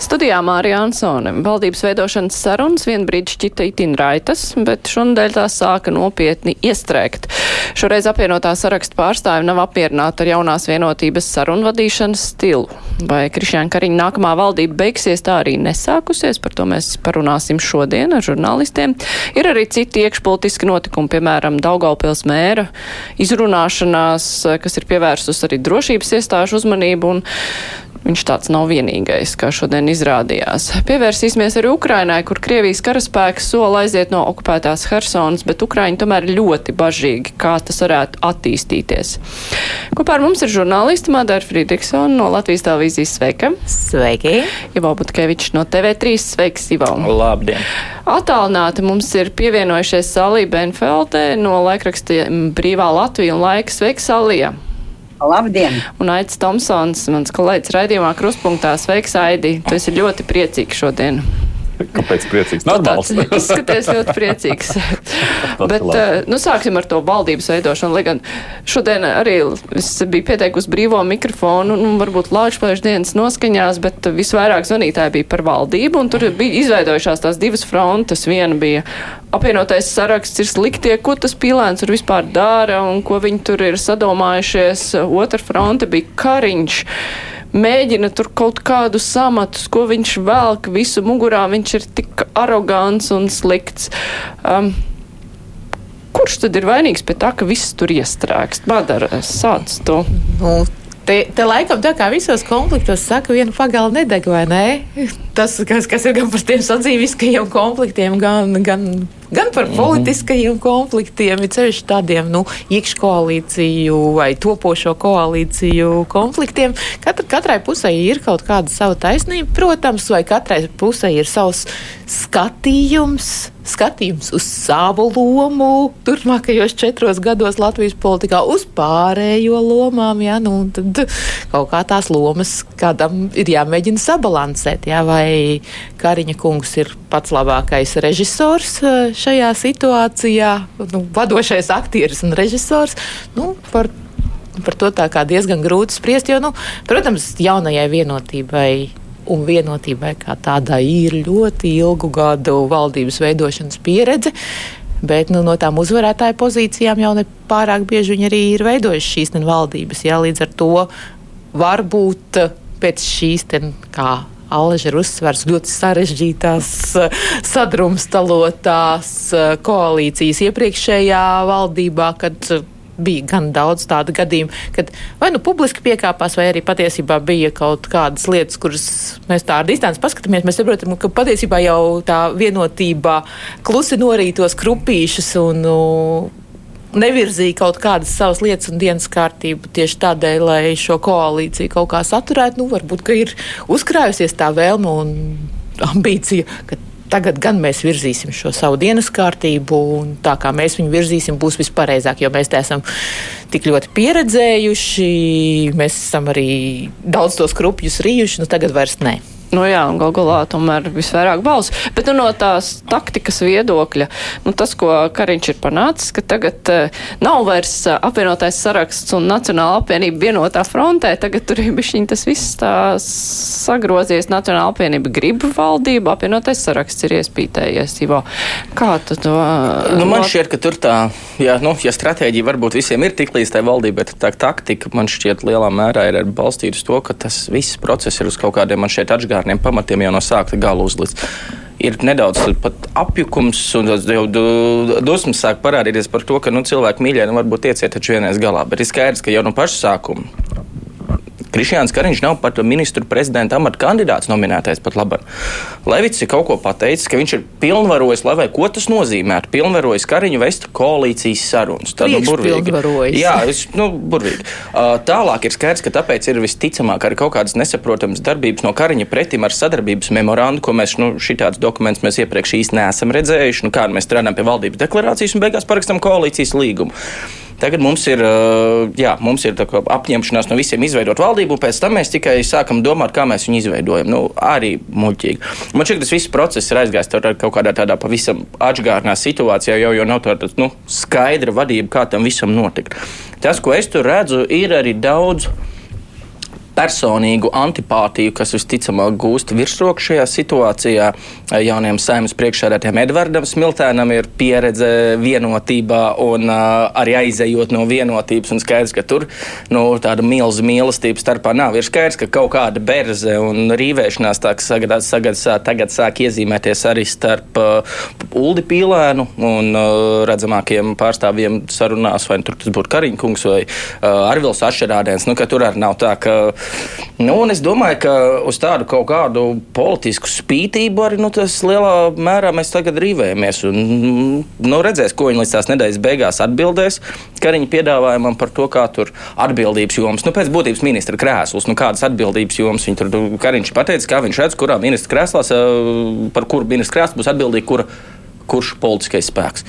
Studijā Mārija Ansone. Valdības veidošanas sarunas vienbrīd šķita itin raitas, bet šonadēļ tās sāka nopietni iestrēgt. Šoreiz apvienotā saraksta pārstāvi nav apmierināti ar jaunās vienotības sarunvadīšanas stilu. Vai Krišjāna Kariņa nākamā valdība beigsies tā arī nesākusies, par to mēs parunāsim šodien ar žurnālistiem. Ir arī citi iekšpolitiski notikumi, piemēram, Daugaupils mēra izrunāšanās, kas ir pievērsus arī drošības iestāžu uzmanību un Viņš tāds nav vienīgais, kā šodien izrādījās. Pievērsīsimies arī Ukrainai, kur Krievijas karaspēks sola aiziet no okupētās Hersonas, bet Ukraiņi tomēr ļoti bažīgi, kā tas varētu attīstīties. Kopā ar mums ir žurnālisti Madara Friedrichsona no Latvijas televīzijas Sveika. Sveiki! Ivo Butkevičs no TV3 Sveiks, Ivo! Labdien! Atālināti mums ir pievienojušies Salī Benfeldē no laikraksta Brīvā Latvija un Laika Sveiks, Salija! Labdien! Un Aits Tomsons, mans kolēģis raidījumā Kruspunktā. Sveiks, Aidi! Tu esi ļoti priecīgs šodien! Kāpēc priecīgs? Normāls. Izskaties ļoti priecīgs. Bet, uh, nu, sāksim ar to valdības veidošanu. Lai gan šodien arī es biju pieteikusi brīvo mikrofonu, nu, varbūt lāčplēšu dienas noskaņās, bet visvairāk zvanītāji bija par valdību, un tur bija izveidojušās tās divas frontes. Viena bija apvienotais saraksts ir sliktie, ko tas pīlēns tur vispār dara, un ko viņi tur ir sadomājušies. Otra fronte bija kariņš mēģina tur kaut kādus amatus, ko viņš velk visu mugurā, viņš ir tik arogants un slikts. Um, kurš tad ir vainīgs pie tā, ka viss tur iestrēgst? Madara, sāc to. Nu, Te, te laikam tā kā visos konfliktos saka, viena pagala nedeg, vai ne? Tas, kas, kas ir gan par tiem sadzīviskajiem konfliktiem, gan, gan, gan par mhm. politiskajiem konfliktiem, ir ceļš tādiem, nu, iekškoalīciju vai topošo koalīciju konfliktiem. Katra, katrai pusē ir kaut kāda sava taisnība, protams, vai katrai pusē ir savs skatījums skatījums uz savu lomu turpmākajos četros gados Latvijas politikā, uz pārējo lomām. Ja, nu, tad kaut kā tās lomas kādam ir jāmēģina sabalansēt. Ja, vai Kariņa kungs ir pats labākais režisors šajā situācijā, nu, vadošais aktieris un režisors. Nu, par, par to tā kā diezgan grūti spriest, jo, nu, protams, jaunajai vienotībai un vienotībai kā tādai ir ļoti ilgu gadu valdības veidošanas pieredze. Bet nu, no tām uzvarētāju pozīcijām jau ne pārāk bieži viņi arī ir veidojuši šīs valdības. Jā, līdz ar to varbūt pēc šīs, kā Ir uzsvers ļoti sarežģītās, sadrumstalotās koalīcijas iepriekšējā valdībā, kad bija gan daudz tādu gadījumu, kad vai nu publiski piekāpās, vai arī patiesībā bija kaut kādas lietas, kuras mēs tā ar distanci paskatāmies. Mēs saprotam, ka patiesībā jau tā vienotība klusi norītos krupīšus un nu, nevirzīja kaut kādas savas lietas un dienas kārtību tieši tādēļ, lai šo koalīciju kaut kā saturētu. Nu, varbūt ir uzkrājusies tā vēlme un ambīcija, ka Tagad gan mēs virzīsim šo savu dienas kārtību, un tā kā mēs viņu virzīsim, būs vispareizāk, jo mēs te esam tik ļoti pieredzējuši, mēs esam arī daudz tos krupjus rījuši, nu tagad vairs ne. Nu jā, un gal galā tomēr visvairāk balsu. Bet nu, no tās taktikas viedokļa, nu, tas, ko Kariņš ir panācis, ka tagad uh, nav vairs uh, apvienotais saraksts un Nacionāla apvienība vienotā frontē, tagad tur ir bišķiņ tas viss tā sagrozies. Nacionāla apvienība grib valdību, apvienotais saraksts ir iespītējies. Ivo. Kā tu to? Uh, nu, man šķiet, ka tur tā, jā, nu, ja stratēģija varbūt visiem ir tik līdz tai valdībai, tad tā taktika man šķiet lielā mērā ir balstīta uz to, ka tas viss process ir uz kaut kādiem man šeit atžgāriem elementāriem pamatiem jau no sākta gala uzlikts ir nedaudz apjukums, un jau dusmas sāk parādīties par to, ka nu, cilvēki mīļie nu, varbūt ieciet taču vienais galā. Bet ir skaidrs, ka jau no paša sākuma Krišjāns Kariņš nav pat ministru prezidenta amata kandidāts nominētais pat labam. Levits ir kaut ko pateicis, ka viņš ir pilnvarojis, lai vai ko tas nozīmētu, pilnvarojis Kariņu vest koalīcijas sarunas. Tā nu, burvīgi. Jā, es, nu, burvīgi. Uh, tālāk ir skaidrs, ka tāpēc ir visticamāk arī kaut kādas nesaprotamas darbības no Kariņa pretim ar sadarbības memorandu, ko mēs, nu, šitāds dokuments mēs iepriekš īsti neesam redzējuši, nu, kā mēs strādājam pie valdības deklarācijas un beigās parakstam koalīcijas līgumu. Tagad mums ir, jā, mums ir apņemšanās no visiem izveidot valdību, un pēc tam mēs tikai sākam domāt, kā mēs viņu izveidojam. Nu, arī muļķīgi. Man šķiet, tas viss process ir aizgājis kaut kādā tādā pavisam atgādnā situācijā, jau, jau nav tāda nu, skaidra vadība, kā tam visam notikt. Tas, ko es tur redzu, ir arī daudz personīgu antipātiju, kas visticamāk gūst virsroku šajā situācijā. Jaunajam saimnes priekšsēdētājam Edvardam Smiltēnam ir pieredze vienotībā un uh, arī aizejot no vienotības. Un skaidrs, ka tur nu, tāda milzīga mīlestība starpā nav. Ir skaidrs, ka kaut kāda berze un rīvēšanās tagad, tagad, tagad sāk iezīmēties arī starp uh, Uldi Pīlēnu un uh, redzamākiem pārstāvjiem sarunās, vai tur tas būtu Kariņkungs vai uh, Arvils Ašerādēns. Nu, tur arī nav tā, ka Nu, es domāju, ka uz tādu kaut kādu politisku spītību arī nu, tas lielā mērā mēs tagad rīvējamies. Un, nu, redzēs, ko viņi līdz tās nedēļas beigās atbildēs Kariņa piedāvājumam par to, kā tur atbildības jomas, nu, pēc būtības ministra krēsls, nu, kādas atbildības jomas viņi tur Kariņš pateica, kā viņš redz, kurā ministra krēslās, par kuru ministra krēslu būs atbildīgi, kura, kurš politiskais spēks.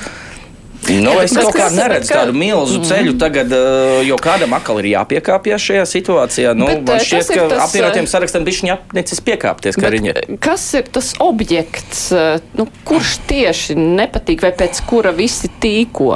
Nu, es kaut kā neredzu kā... tādu milzu mm. ceļu tagad, eh, jo kādam akal ir jāpiekāpjas šajā situācijā. Nu, bet, man eh, šķiet, ka tas... apvienotiem eh, sarakstam bija necis piekāpties. Kas ir tas objekts, nu, kurš tieši nepatīk vai pēc kura visi tīko?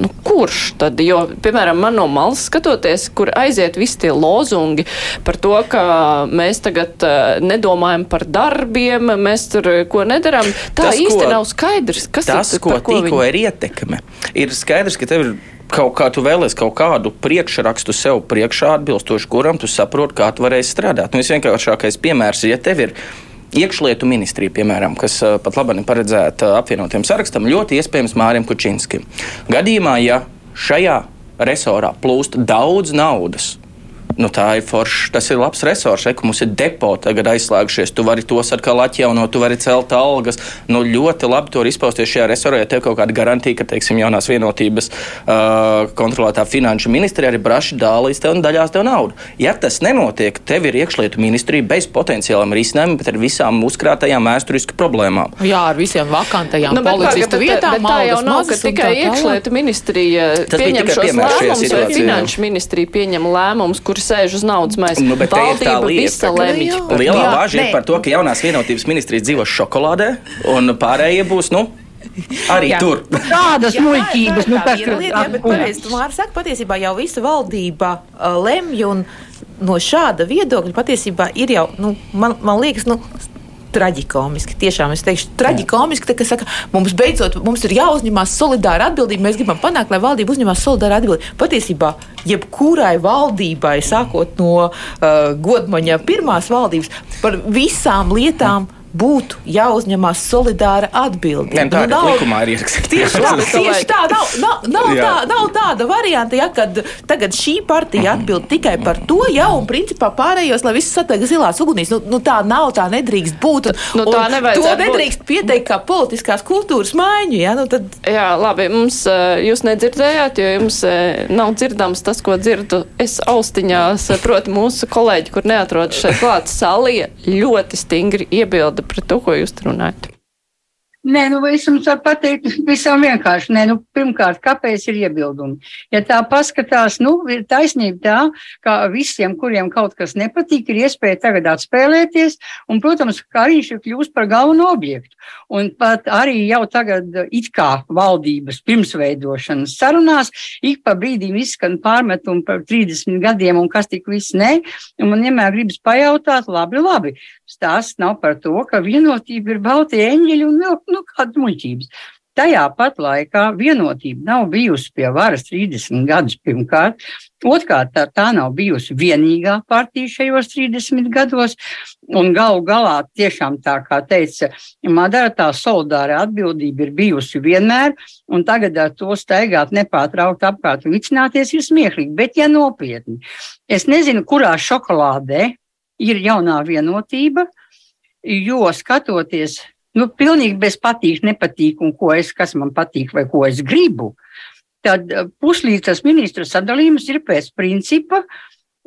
Nu, kurš tad? Jo, piemēram, man no malas skatoties, kur aiziet visi tie lozungi par to, ka mēs tagad nedomājam par darbiem, mēs tur ko nedaram, tā tas, īsti ko, nav skaidrs. Kas tas, ir, ko tikko viņi... ir ietekme ir skaidrs, ka tev ir kaut kā tu vēlēsies kaut kādu priekšrakstu sev priekšā, atbilstoši kuram tu saproti, kā tu varēsi strādāt. Nu, Visvienkāršākais piemērs, ja tev ir iekšlietu ministrija, piemēram, kas pat labi paredzēta apvienotiem sarakstam, ļoti iespējams Mārim Kučinskim. Gadījumā, ja šajā resorā plūst daudz naudas, Nu, tā ir forša. Tas ir labs resurs, ka mums ir depo tagad aizslēgušies. Tu vari tos atkal atjaunot, tu vari celt algas. Nu, ļoti labi tur izpausties šajā resorā, ja tev kaut kāda garantija, ka, teiksim, jaunās vienotības uh, kontrolētā finanšu ministrija arī braši dālīs tev un daļās tev naudu. Ja tas nenotiek, tev ir iekšlietu ministrija bez potenciāliem risinājumiem, bet ar visām uzkrātajām vēsturisku problēmām. Jā, ar visiem vakantajām nu, policistu vietām. Bet tā jau nav, ka tikai iekšlietu ministrija pieņem šos lēmumus, vai finanšu ministrija pieņem lēmumus, kurus sēž uz naudas maisu. Nu, bet Valdība visa lemj. Lielā bāža ir par to, ka jaunās vienotības ministrijas dzīvo šokolādē, un pārējie būs, nu, Arī jā. tur. Tādas muļķības, nu, tas ir lieta, bet pareizi, tu Māri saka, patiesībā jau visa valdība uh, lemj un no šāda viedokļa patiesībā ir jau, nu, man, man liekas, nu, traģikomiski. Tiešām es teikšu, traģikomiski, ka saka, mums beidzot mums ir jāuzņemās solidāra atbildība. Mēs gribam panākt, lai valdība uzņemās solidāru atbildību. Patiesībā, jebkurai valdībai, sākot no uh, Godmaņa pirmās valdības, par visām lietām būtu jāuzņemās solidāra atbildība. Ne, tā nu, nav, likumā ir ierakstīts. Tieši tā, tieši tā nav, nav, nav, tā, nav tāda varianta, ja, kad tagad šī partija atbild tikai par to, ja, un principā pārējos, lai viss satiek zilās ugunīs. Nu, nu, tā nav, tā nedrīkst būt. Un, nu, tā to nedrīkst būt. pieteikt kā politiskās kultūras maiņu. Ja, nu, tad... Jā, labi, mums jūs nedzirdējāt, jo jums nav dzirdams tas, ko dzirdu es austiņās, proti mūsu kolēģi, kur neatrodas šeit klāt, Salija ļoti stingri iebilda pret to, ko jūs runājat? Nē, nu, es jums varu pateikt, visam vienkārši. Nē, nu, pirmkārt, kāpēc ir iebildumi? Ja tā paskatās, nu, ir taisnība tā, ka visiem, kuriem kaut kas nepatīk, ir iespēja tagad atspēlēties, un, protams, ka viņš ir kļūst par galveno objektu. Un pat arī jau tagad it kā valdības pirmsveidošanas sarunās, ik pa brīdim izskan pārmetumi par 30 gadiem un kas tik viss ne, un man vienmēr gribas pajautāt, labi, labi, stāsts nav par to, ka vienotība ir balti eņģeļi un nu, kādas muļķības. Tajā pat laikā vienotība nav bijusi pie varas 30 gadus pirmkārt. Otrkārt, tā, tā nav bijusi vienīgā partija šajos 30 gados. Un galu galā, tiešām tā kā teica Madara, tā solidāra atbildība ir bijusi vienmēr, un tagad ar to staigāt nepārtraukt apkārt un vicināties ir smieklīgi. Bet, ja nopietni, es nezinu, kurā šokolādē ir jaunā vienotība, jo skatoties nu, pilnīgi bez patīk, nepatīk, un ko es, kas man patīk vai ko es gribu, tad eh, puslīdzas ministru sadalījums ir pēc principa,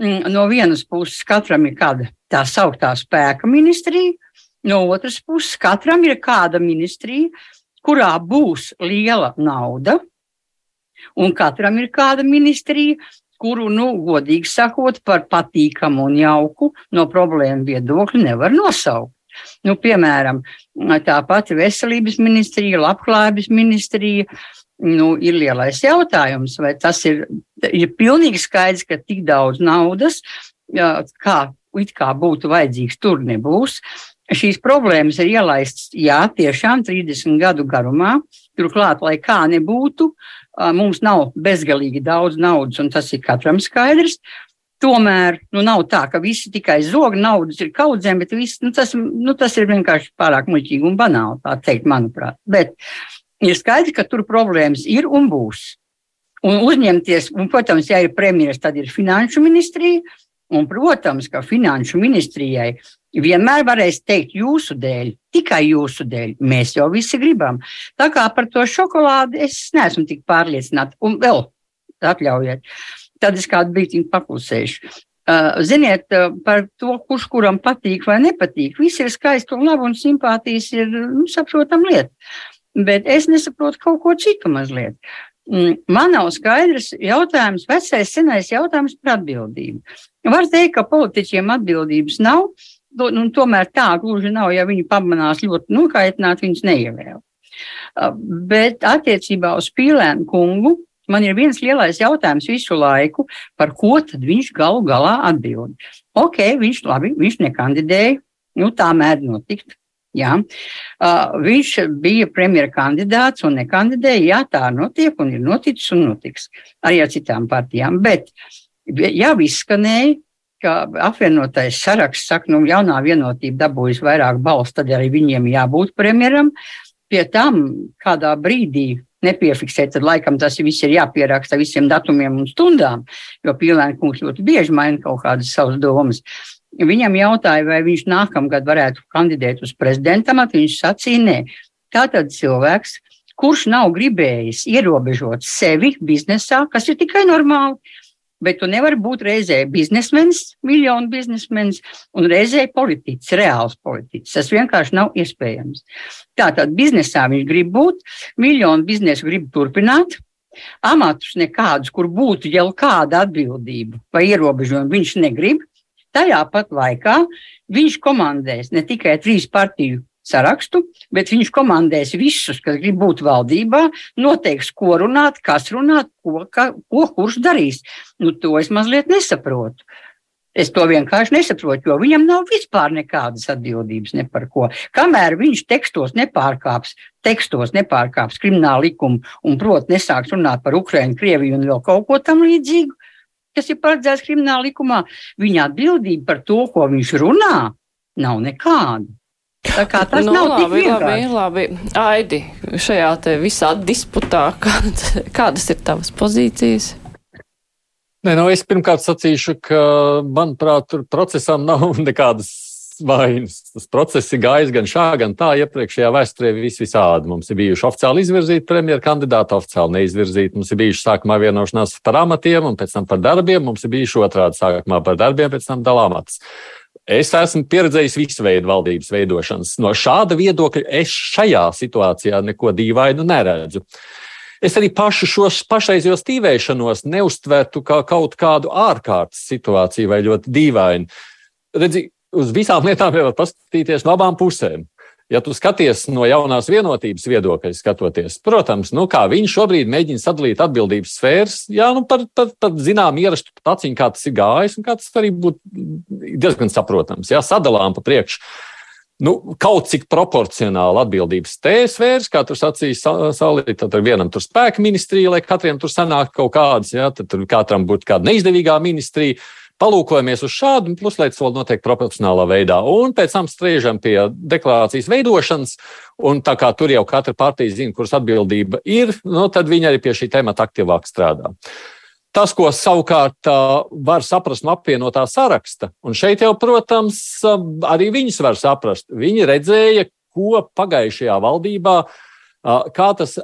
mm, no vienas puses katram ir kāda tā sauktā spēka ministrija, no otras puses katram ir kāda ministrija, kurā būs liela nauda, Un katram ir kāda ministrija, kuru, nu, godīgi sakot, par patīkamu un jauku no problēmu viedokļa nevar nosaukt. Nu, piemēram, tā pati veselības ministrija, labklājības ministrija. Nu, ir lielais jautājums, vai tas ir, ir pilnīgi skaidrs, ka tik daudz naudas, kā it kā būtu vajadzīgs, tur nebūs. Šīs problēmas ir ielaistas, jā, tiešām 30 gadu garumā. Turklāt, lai kā nebūtu, mums nav bezgalīgi daudz naudas, un tas ir katram skaidrs. Tomēr nu, nav tā, ka visi tikai zog, naudas ir kaudzēm, bet viss, nu, tas, nu, tas ir vienkārši pārāk muļķīgi un banāli, tā teikt, manuprāt. Bet ir skaidrs, ka tur problēmas ir un būs. Un uzņemties, un, protams, ja ir premjeras, tad ir finanšu ministrija, Un, protams, ka finanšu ministrijai vienmēr varēs teikt jūsu dēļ, tikai jūsu dēļ. Mēs jau visi gribam. Tā kā par to šokolādi es neesmu tik pārliecināta. Un vēl atļaujiet, tad es kādu brīdi paklusēšu. Uh, ziniet, uh, par to, kurš kuram patīk vai nepatīk. Viss ir skaisti un labi, un simpātijas ir nu, saprotama lieta. Bet es nesaprotu kaut ko citu mazliet. Mm, man nav skaidrs jautājums, vecais, senais jautājums par atbildību. Var teikt, ka politiķiem atbildības nav, nu, tomēr tā gluži nav, ja viņi pamanās ļoti nokaitināt, viņus neievēl. Bet attiecībā uz Pīlēnu kungu man ir viens lielais jautājums visu laiku, par ko tad viņš galu galā atbild. Ok, viņš labi, viņš nekandidēja, nu tā mēdz notikt. Jā. Uh, viņš bija premjera kandidāts un nekandidēja. Jā, tā notiek un ir noticis un notiks arī ar citām partijām. Bet jau izskanēja, ka apvienotais saraksts saka, nu, jaunā vienotība dabūjas vairāk balstu, tad arī viņiem jābūt premjeram. Pie tam kādā brīdī nepiefiksēt, tad laikam tas viss ir jāpieraksta visiem datumiem un stundām, jo Pīlēna kungs ļoti bieži maina kaut kādas savas domas. Viņam jautāja, vai viņš nākamgad varētu kandidēt uz prezidenta amatu. Viņš sacīja, nē. Tātad cilvēks, kurš nav gribējis ierobežot sevi biznesā, kas ir tikai normāli, bet tu nevari būt reizē biznesmenis, miljonu biznesmenis, un reizē politiķis, reāls politiķis. Tas vienkārši nav iespējams. Tātad biznesā viņš grib būt, miljonu biznesu grib turpināt, amatus nekādus, kur būtu jau kāda atbildība vai ierobežojuma, viņš negrib. Tajā pat laikā viņš komandēs ne tikai trīs partiju sarakstu, bet viņš komandēs visus, kas grib būt valdībā, noteiks, ko runāt, kas runāt, ko, ka, ko kurš darīs. Nu, to es mazliet nesaprotu. Es to vienkārši nesaprotu, jo viņam nav vispār nekādas atbildības ne par ko. Kamēr viņš tekstos nepārkāps, tekstos nepārkāps kriminālu likumu un, protams, nesāks runāt par Ukraiņu, Krieviju un vēl kaut ko tam līdzīgu, kas ir paredzēts krimināla likumā, viņa atbildība par to, ko viņš runā, nav nekāda. Tā kā tas nu, nav labi, labi, labi. Aidi, šajā te visā disputā, kād, kādas ir tavas pozīcijas? Nē, nu es pirmkārt sacīšu, ka, manuprāt, tur procesam nav nekādas vainas. Tas process ir gājis gan šā, gan tā. Iepriekšējā vēsturē viss visādi. Mums ir bijuši oficiāli izvirzīti premjeru kandidāti, oficiāli neizvirzīti. Mums ir bijuši sākumā vienošanās par amatiem, un pēc tam par darbiem. Mums ir bijuši otrādi sākumā par darbiem, pēc tam dalāmatas. Es esmu pieredzējis visu veidu valdības veidošanas. No šāda viedokļa es šajā situācijā neko dīvainu neredzu. Es arī pašu šo pašreizējo stīvēšanos neuztvertu kā kaut kādu ārkārtas situāciju vai ļoti dīvainu. Redzi, uz visām lietām var paskatīties no abām pusēm. Ja tu skaties no jaunās vienotības viedokļa, skatoties, protams, nu, kā viņi šobrīd mēģina sadalīt atbildības sfēras, jā, nu, par, par, par zinām ierastu taciņu, kā tas ir gājis, un kā tas arī būtu diezgan saprotams. Jā, sadalām pa priekšu. Nu, kaut cik proporcionāli atbildības tēsvērs, kā tur sacīja Salīta, tad ar vienam tur spēka ministrija, lai katriem tur sanāk kaut kādas, jā, tad tur katram būtu kāda neizdevīgā ministrija. Palūkojamies uz šādu, lai tas vēl notiek proporcionālā veidā. Un pēc tam striežam pie deklarācijas veidošanas, un tā kā tur jau katra partija zina, kuras atbildība ir, nu, tad viņi arī pie šī temata aktīvāk strādā. Tas, ko savukārt var saprast no apvienotā saraksta, un šeit jau, protams, arī viņas var saprast. Viņi redzēja, ko pagājušajā valdībā Kā tas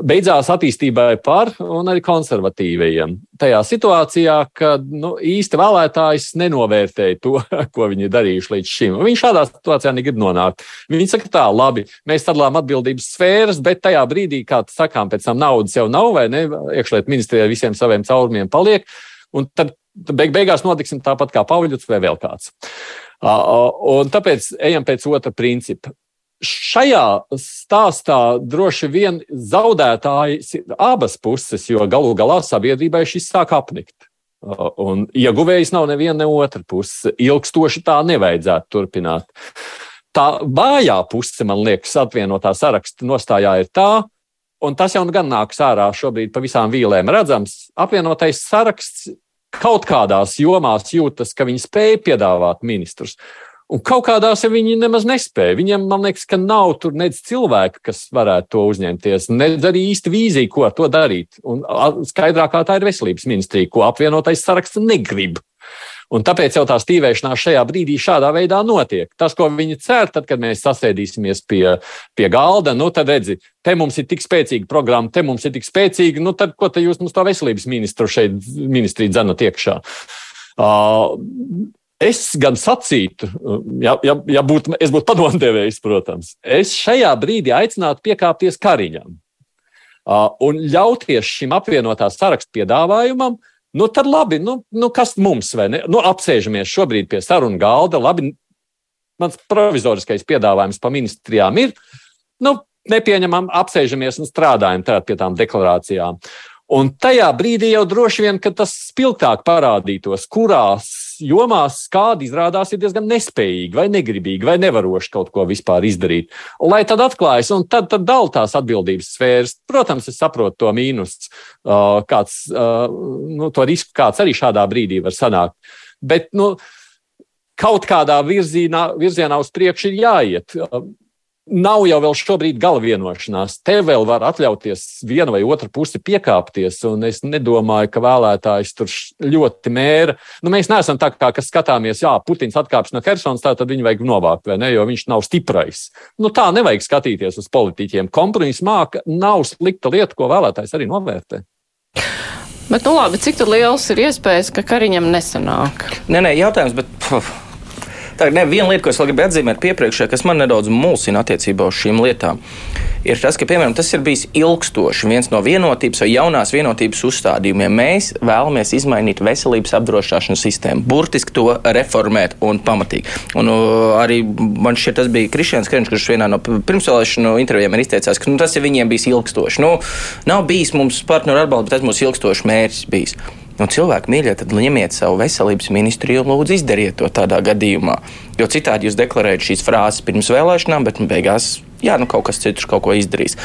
beidzās attīstībai par un arī konservatīvajiem? Tajā situācijā, kad nu, īsti vēlētājs nenovērtēja to, ko viņi ir darījuši līdz šim. Viņi šādā situācijā negrib nonākt. Viņi saka, tā, labi, mēs sadalām atbildības sfēras, bet tajā brīdī, kad sakām, pēc tam naudas jau nav, vai ne, iekšliet ministrijai visiem saviem caurumiem paliek. Un tad beig beigās notiksim tāpat kā Pāvils vai vēl kāds. Un tāpēc ejam pēc otra principa. Šajā stāstā droši vien zaudētājs ir abas puses, jo galu galā sabiedrībai šis sāk apnikt. Un ieguvējs ja nav neviena ne otra puse. Ilgstoši tā nevajadzētu turpināt. Tā vājā puse, man liekas, apvienotā saraksta nostājā ir tā, un tas jau gan nāks ārā šobrīd pa visām vīlēm redzams. Apvienotais saraksts kaut kādās jomās jūtas, ka viņi spēj piedāvāt ministrus. Un kaut kādās viņi nemaz nespēja. Viņiem, man liekas, ka nav tur nedz cilvēka, kas varētu to uzņemties, nedz arī īsti vīzija, ko ar to darīt. Un skaidrākā tā ir veselības ministrija, ko apvienotais saraksts negrib. Un tāpēc jau tā stīvēšanās šajā brīdī šādā veidā notiek. Tas, ko viņi cer, tad, kad mēs sasēdīsimies pie, pie galda, nu tad redzi, te mums ir tik spēcīga programma, te mums ir tik spēcīga, nu tad ko te jūs mums to veselības ministru šeit ministrija dzenat iekšā? Uh, Es gan sacītu, ja, ja, ja būtu, es būtu padomdevējs, protams, es šajā brīdī aicinātu piekāpties Kariņam uh, un ļauties šim apvienotā sarakstu piedāvājumam, Nu, tad labi, nu, nu kas mums vai ne? Nu, apsēžamies šobrīd pie sarunu galda. Labi, mans provizoriskais piedāvājums pa ministrijām ir. Nu, nepieņemam, apsēžamies un strādājam pie tām deklarācijām. Un tajā brīdī jau droši vien, ka tas spilgtāk parādītos, kurās jomās kādi izrādās ir diezgan nespējīgi, vai negribīgi, vai nevaroši kaut ko vispār izdarīt. Un, lai tad atklājas, un tad, tad dala tās atbildības sfēras. Protams, es saprotu to mīnus, kāds, nu, to risku, kāds arī šādā brīdī var sanākt. Bet, nu, kaut kādā virzienā, virzienā uz priekšu ir jāiet nav jau vēl šobrīd gala vienošanās. Te vēl var atļauties viena vai otra puse piekāpties, un es nedomāju, ka vēlētājs tur ļoti mēra. Nu, mēs neesam tā kā, kas skatāmies, jā, Putins atkāpjas no Helsinas, tā tad viņu vajag novākt, vai ne, jo viņš nav stiprais. Nu, tā nevajag skatīties uz politiķiem. Kompromiss māka nav slikta lieta, ko vēlētājs arī novērtē. Bet, nu labi, cik liels ir iespējas, ka Kariņam nesanāk? Nē, nē, jautājums, bet. Puf. Tā ir viena lieta, ko es gribu atzīmēt piepriekšējā, kas man nedaudz mulsina attiecībā uz šīm lietām. Ir tas, ka, piemēram, tas ir bijis ilgstoši viens no vienotības vai jaunās vienotības uzstādījumiem. Mēs vēlamies izmainīt veselības apdrošināšanas sistēmu, burtiski to reformēt un pamatīgi. Un arī man šķiet, tas bija Kristians Krenčs, kurš vienā no pirmsvēlēšanu intervijām ir izteicās, ka nu, tas ir viņiem bijis ilgstoši. Nu, nav bijis mums partneru atbalsts, bet tas mums ilgstoši mērķis bijis. Nu, cilvēki mīļie, tad ņemiet savu veselības ministriju un lūdzu izdariet to tādā gadījumā. Jo citādi jūs deklarējat šīs frāzes pirms vēlēšanām, bet nu, beigās jā, nu, kaut kas cits kaut ko izdarīs.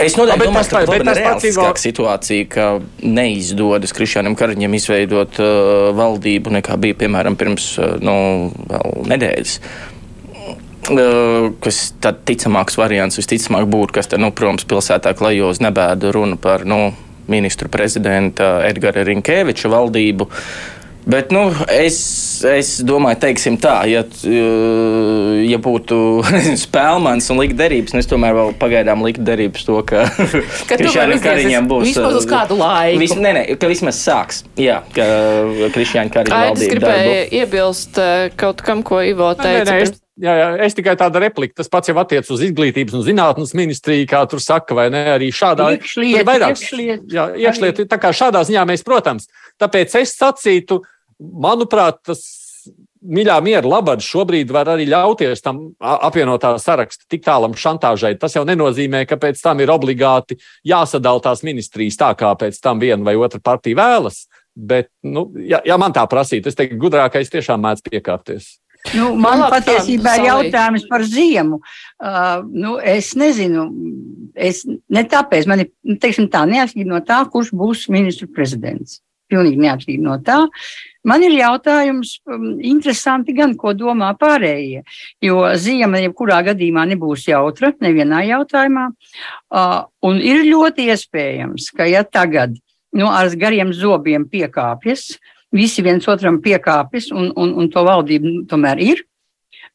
Es noteikti domāju, ka tā ir realistiskāka situācija, ka neizdodas Krišānam Kariņam izveidot uh, valdību nekā bija, piemēram, pirms uh, nu, nedēļas. Uh, kas tad ticamāks variants visticamāk būtu, kas te, nu, protams, pilsētā klajos nebēda runa par, nu, ministru prezidenta Edgara Rinkēviča valdību. Bet nu, es, es domāju, teiksim tā, ja, ja būtu spēlmans un likt derības, nu es tomēr vēl pagaidām likt derības to, ka, ka Krišānam Kariņam būs. Vismaz uz kādu laiku. Vis, nē, nē, ka vismaz sāks. Jā, ka Krišāņa Kariņa valdība. Es gribēju darbu. iebilst kaut kam, ko Ivo teica. Nē, nē, Jā, jā, es tikai tādu repliku. Tas pats jau attiecas uz izglītības un zinātnes ministriju, kā tur saka, vai ne? Arī šādā iekšliet, vairāk, iekšliet, jā, iekšliet, tā kā šādā ziņā mēs, protams, tāpēc es sacītu, manuprāt, tas mīļā miera labad šobrīd var arī ļauties tam apvienotā saraksta tik tālam šantāžai. Tas jau nenozīmē, ka pēc tam ir obligāti jāsadala tās ministrijas tā, kā pēc tam viena vai otra partija vēlas. Bet, nu, ja, ja man tā prasītu, es teiktu, gudrākais tiešām mēdz piekāpties. Nu, man Labs, patiesībā ir jautājums par ziemu. Uh, nu, es nezinu, es ne tāpēc, man ir, nu, teiksim tā, neatkarīgi no tā, kurš būs ministru prezidents. Pilnīgi neatkarīgi no tā. Man ir jautājums, um, interesanti gan, ko domā pārējie, jo ziema jebkurā gadījumā nebūs jautra, nevienā jautājumā. Uh, un ir ļoti iespējams, ka ja tagad nu, ar gariem zobiem piekāpjas, uh, visi viens otram piekāpjas, un, un, un to valdību tomēr ir.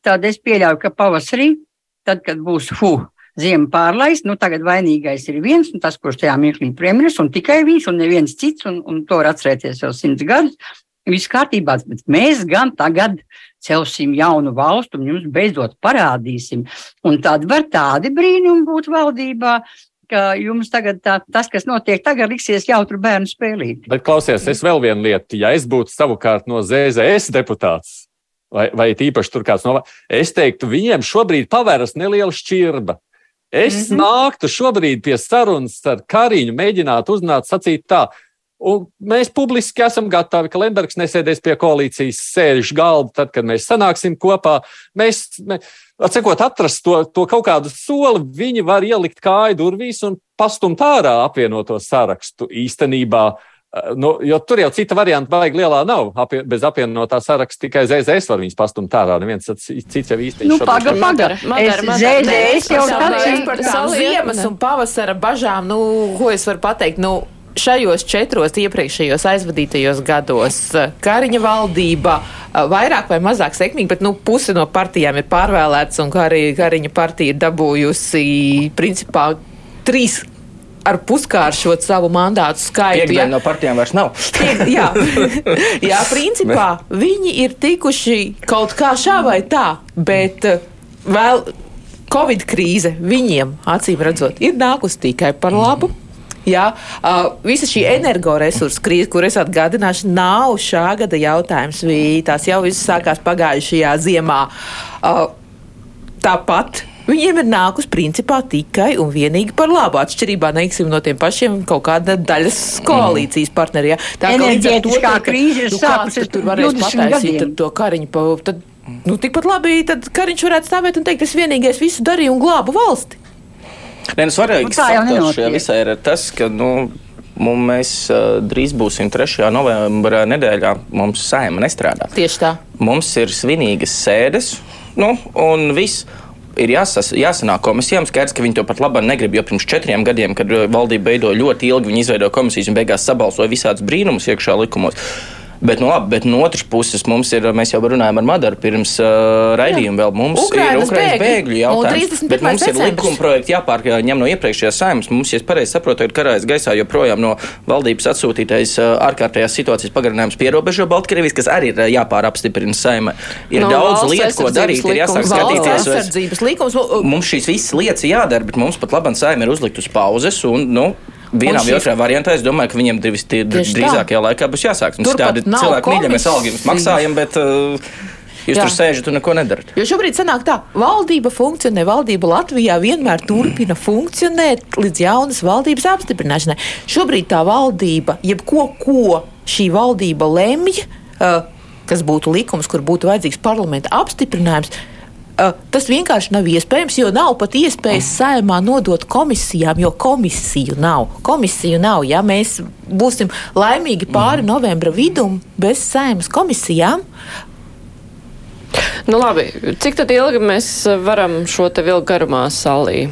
Tad es pieļauju, ka pavasarī, tad, kad būs hu, ziemu pārlaist. Nu, tagad vainīgais ir viens, un tas, kurš tajā mirklī premjeras, un tikai viņš, un neviens cits, un, un to var atcerēties jau simts gadus. Viss kārtībā, bet mēs gan tagad celsim jaunu valstu un jums beidzot parādīsim. Un tad var tādi brīnumi būt valdībā, ka jums tagad tā, tas, kas notiek tagad, liksies jautru bērnu spēlīt. Bet klausies, es vēl vienu lietu. Ja es būtu savukārt no ZZS deputāts, vai, vai īpaši tur kāds no, es teiktu, viņiem šobrīd pavēras neliela šķirba. Es mm -hmm. nāktu šobrīd pie sarunas ar Kariņu, mēģinātu uzzināt, sacīt tā, Un mēs publiski esam gatavi, ka Lembergs nesēdēs pie koalīcijas sēžu galda, tad, kad mēs sanāksim kopā. Mēs, mē, atsakot, atrast to, to kaut kādu soli, viņi var ielikt kāju durvīs un pastumt ārā apvienoto sarakstu īstenībā. Nu, jo tur jau cita varianta baigi lielā nav. Apie, bez apvienotā saraksta tikai ZZS var viņus pastumt ārā. Neviens cits jau īsti nu, paga, paga. ZZS jau tāds par tām ziemas un pavasara bažām. Nu, ko es varu pateikt? Nu, šajos četros iepriekšējos aizvadītajos gados Kariņa valdība vairāk vai mazāk sekmīgi, bet nu, puse no partijām ir pārvēlēts un Kari, Kariņa partija ir dabūjusi principā trīs ar puskāršot savu mandātu skaitu. Jā, no partijām vairs nav. jā, jā, principā viņi ir tikuši kaut kā šā vai tā, bet vēl Covid krīze viņiem, acīm redzot, ir nākusi tikai par labu. Mm. Jā, uh, visa šī energoresursu krīze, kur es atgādināšu, nav šā gada jautājums. Tās jau visas sākās pagājušajā ziemā. Uh, tāpat Viņiem ir nākus principā tikai un vienīgi par labu. Atšķirībā neiksim no tiem pašiem kaut kāda daļas koalīcijas partneriem. Tā kā līdz ar to, ka krīze ir nu, sākusies, tur varēs pataisīt to kariņu. Pa, tad, nu, tikpat labi, tad kariņš varētu stāvēt un teikt, es vienīgais visu darīju un glābu valsti. Nē, nu, svarīgs faktors šajā visā ir tas, ka nu, mēs uh, drīz būsim 3. novembrī nedēļā. Mums saima nestrādā. Tieši tā. Mums ir svinīgas sēdes, nu, un viss. Ir jāsas, jāsanāk komisijām. Skaidrs, ka viņi to pat labi negrib. Jo pirms četriem gadiem, kad valdība veidoja ļoti ilgi, viņi izveidoja komisijas un beigās sabalsoja visādus brīnumus iekšā likumos. Bet, nu, labi, bet no otras puses mums ir, mēs jau runājam ar Madaru pirms uh, raidījuma, vēl mums Ukrainas ir Ukraiņas bēgļu, jautājums. Bet mums decembris. ir likuma projekti jāpārņem no iepriekšējās saimnes. Mums, ja pareizi saprotu, ir karājas gaisā joprojām no valdības atsūtītais uh, ārkārtējās situācijas pagarinājums pierobežo Baltkrievijas, kas arī ir uh, jāpārapstiprina saima. Ir no, daudz lietu, ko darīt, likums, ir jāsāk skatīties. Mums šīs visas lietas jādara, bet mums pat labam saima ir uzlikt uz pauzes un, nu, vienā vai otrā variantā es domāju, ka viņiem drīz, drīzākajā laikā būs jāsāk. Mums tādi cilvēki mīļi, mēs algi jums maksājam, bet. Uh, Jūs Jā. tur sēžat un neko nedarat. Jo šobrīd sanāk tā, valdība funkcionē, valdība Latvijā vienmēr turpina funkcionēt līdz jaunas valdības apstiprināšanai. Šobrīd tā valdība, jebko, ko šī valdība lemj, uh, kas būtu likums, kur būtu vajadzīgs parlamenta apstiprinājums, tas vienkārši nav iespējams, jo nav pat iespējas saimā nodot komisijām, jo komisiju nav. Komisiju nav. Ja mēs būsim laimīgi pāri novembra vidum bez saimas komisijām, Nu, labi, cik ilgi mēs varam šo te vilku garumā salī?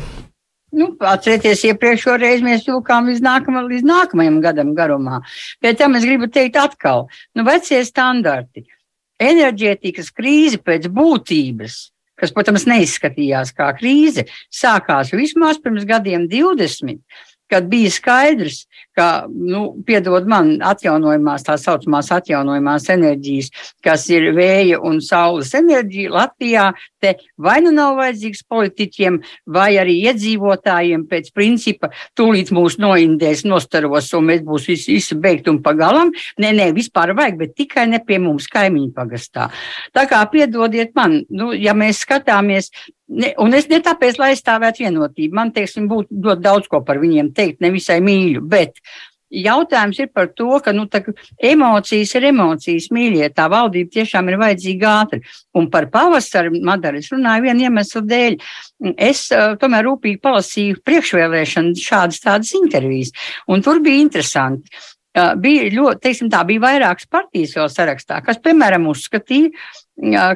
Nu, atcerieties, iepriekšējā reizē mēs vilkām līdz, nākama, līdz nākamajam gadam garumā. Pēc tam es gribu teikt atkal, nu, vecie standarti. Enerģētikas krīze pēc būtības kas, protams, neizskatījās kā krīze, sākās vismaz pirms gadiem 20, kad bija skaidrs, ka, nu, piedod man, atjaunojumās, tā saucamās atjaunojumās enerģijas, kas ir vēja un saules enerģija Latvijā, te vai nu nav vajadzīgs politiķiem, vai arī iedzīvotājiem pēc principa tūlīt mūs noindēs, nostaros, un mēs būs visi, visi beigt un pagalam. Nē, nē, vispār vajag, bet tikai ne pie mums kaimiņu pagastā. Tā kā piedodiet man, nu, ja mēs skatāmies Ne, un es ne tāpēc, lai aizstāvētu vienotību. Man, teiksim, būtu ļoti daudz ko par viņiem teikt, nevisai mīļu, bet jautājums ir par to, ka nu, tā, emocijas ir emocijas, mīļie. Tā valdība tiešām ir vajadzīga ātri. Un par pavasaru Madara es runāju vienu iemeslu dēļ. Es uh, tomēr rūpīgi palasīju priekšvēlēšanu šādas tādas intervijas, un tur bija interesanti. Uh, bija ļoti, teiksim, tā bija vairākas partijas vēl sarakstā, kas, piemēram, uzskatīja,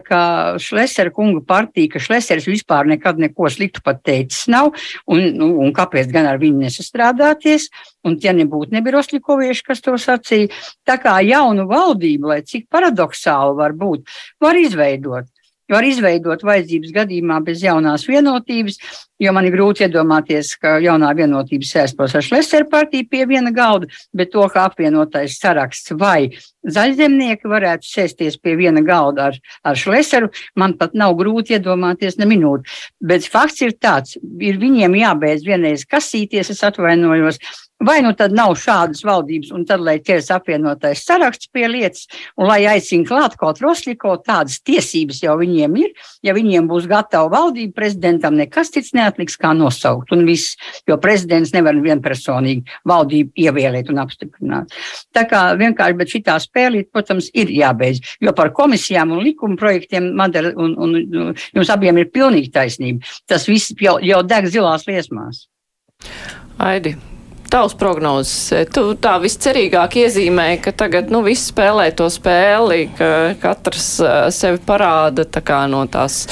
ka Šlesera kunga partija, ka Šlesers vispār nekad neko sliktu pat teicis nav, un, nu, un kāpēc gan ar viņu nesastrādāties, un tie nebūtu nebija Rosļikovieši, kas to sacīja. Tā kā jaunu valdību, lai cik paradoxāli var būt, var izveidot. Var izveidot vajadzības gadījumā bez jaunās vienotības, jo man ir grūti iedomāties, ka jaunā vienotība sēstos ar Šleseru partiju pie viena galda, bet to, ka apvienotais saraksts vai zaļzemnieki varētu sēsties pie viena galda ar, ar Šleseru, man pat nav grūti iedomāties ne minūti. Bet fakts ir tāds, ir viņiem jābeidz vienreiz kasīties, es atvainojos, Vai nu tad nav šādas valdības, un tad, lai ķers apvienotais saraksts pie lietas, un lai aicina klāt kaut Rosliko, tādas tiesības jau viņiem ir. Ja viņiem būs gatava valdība, prezidentam nekas cits neatliks kā nosaukt, un viss, jo prezidents nevar vienpersonīgi valdību ievēlēt un apstiprināt. Tā kā vienkārši, bet šitā spēlīt, protams, ir jābeidz, jo par komisijām un likuma projektiem Madara un, un, un jums abiem ir pilnīgi taisnība. Tas viss jau, jau deg zilās liesmās. Aidi, Tavs prognozes, tu tā viscerīgāk iezīmē, ka tagad, nu, viss spēlē to spēli, ka katrs sevi parāda tā kā no tās,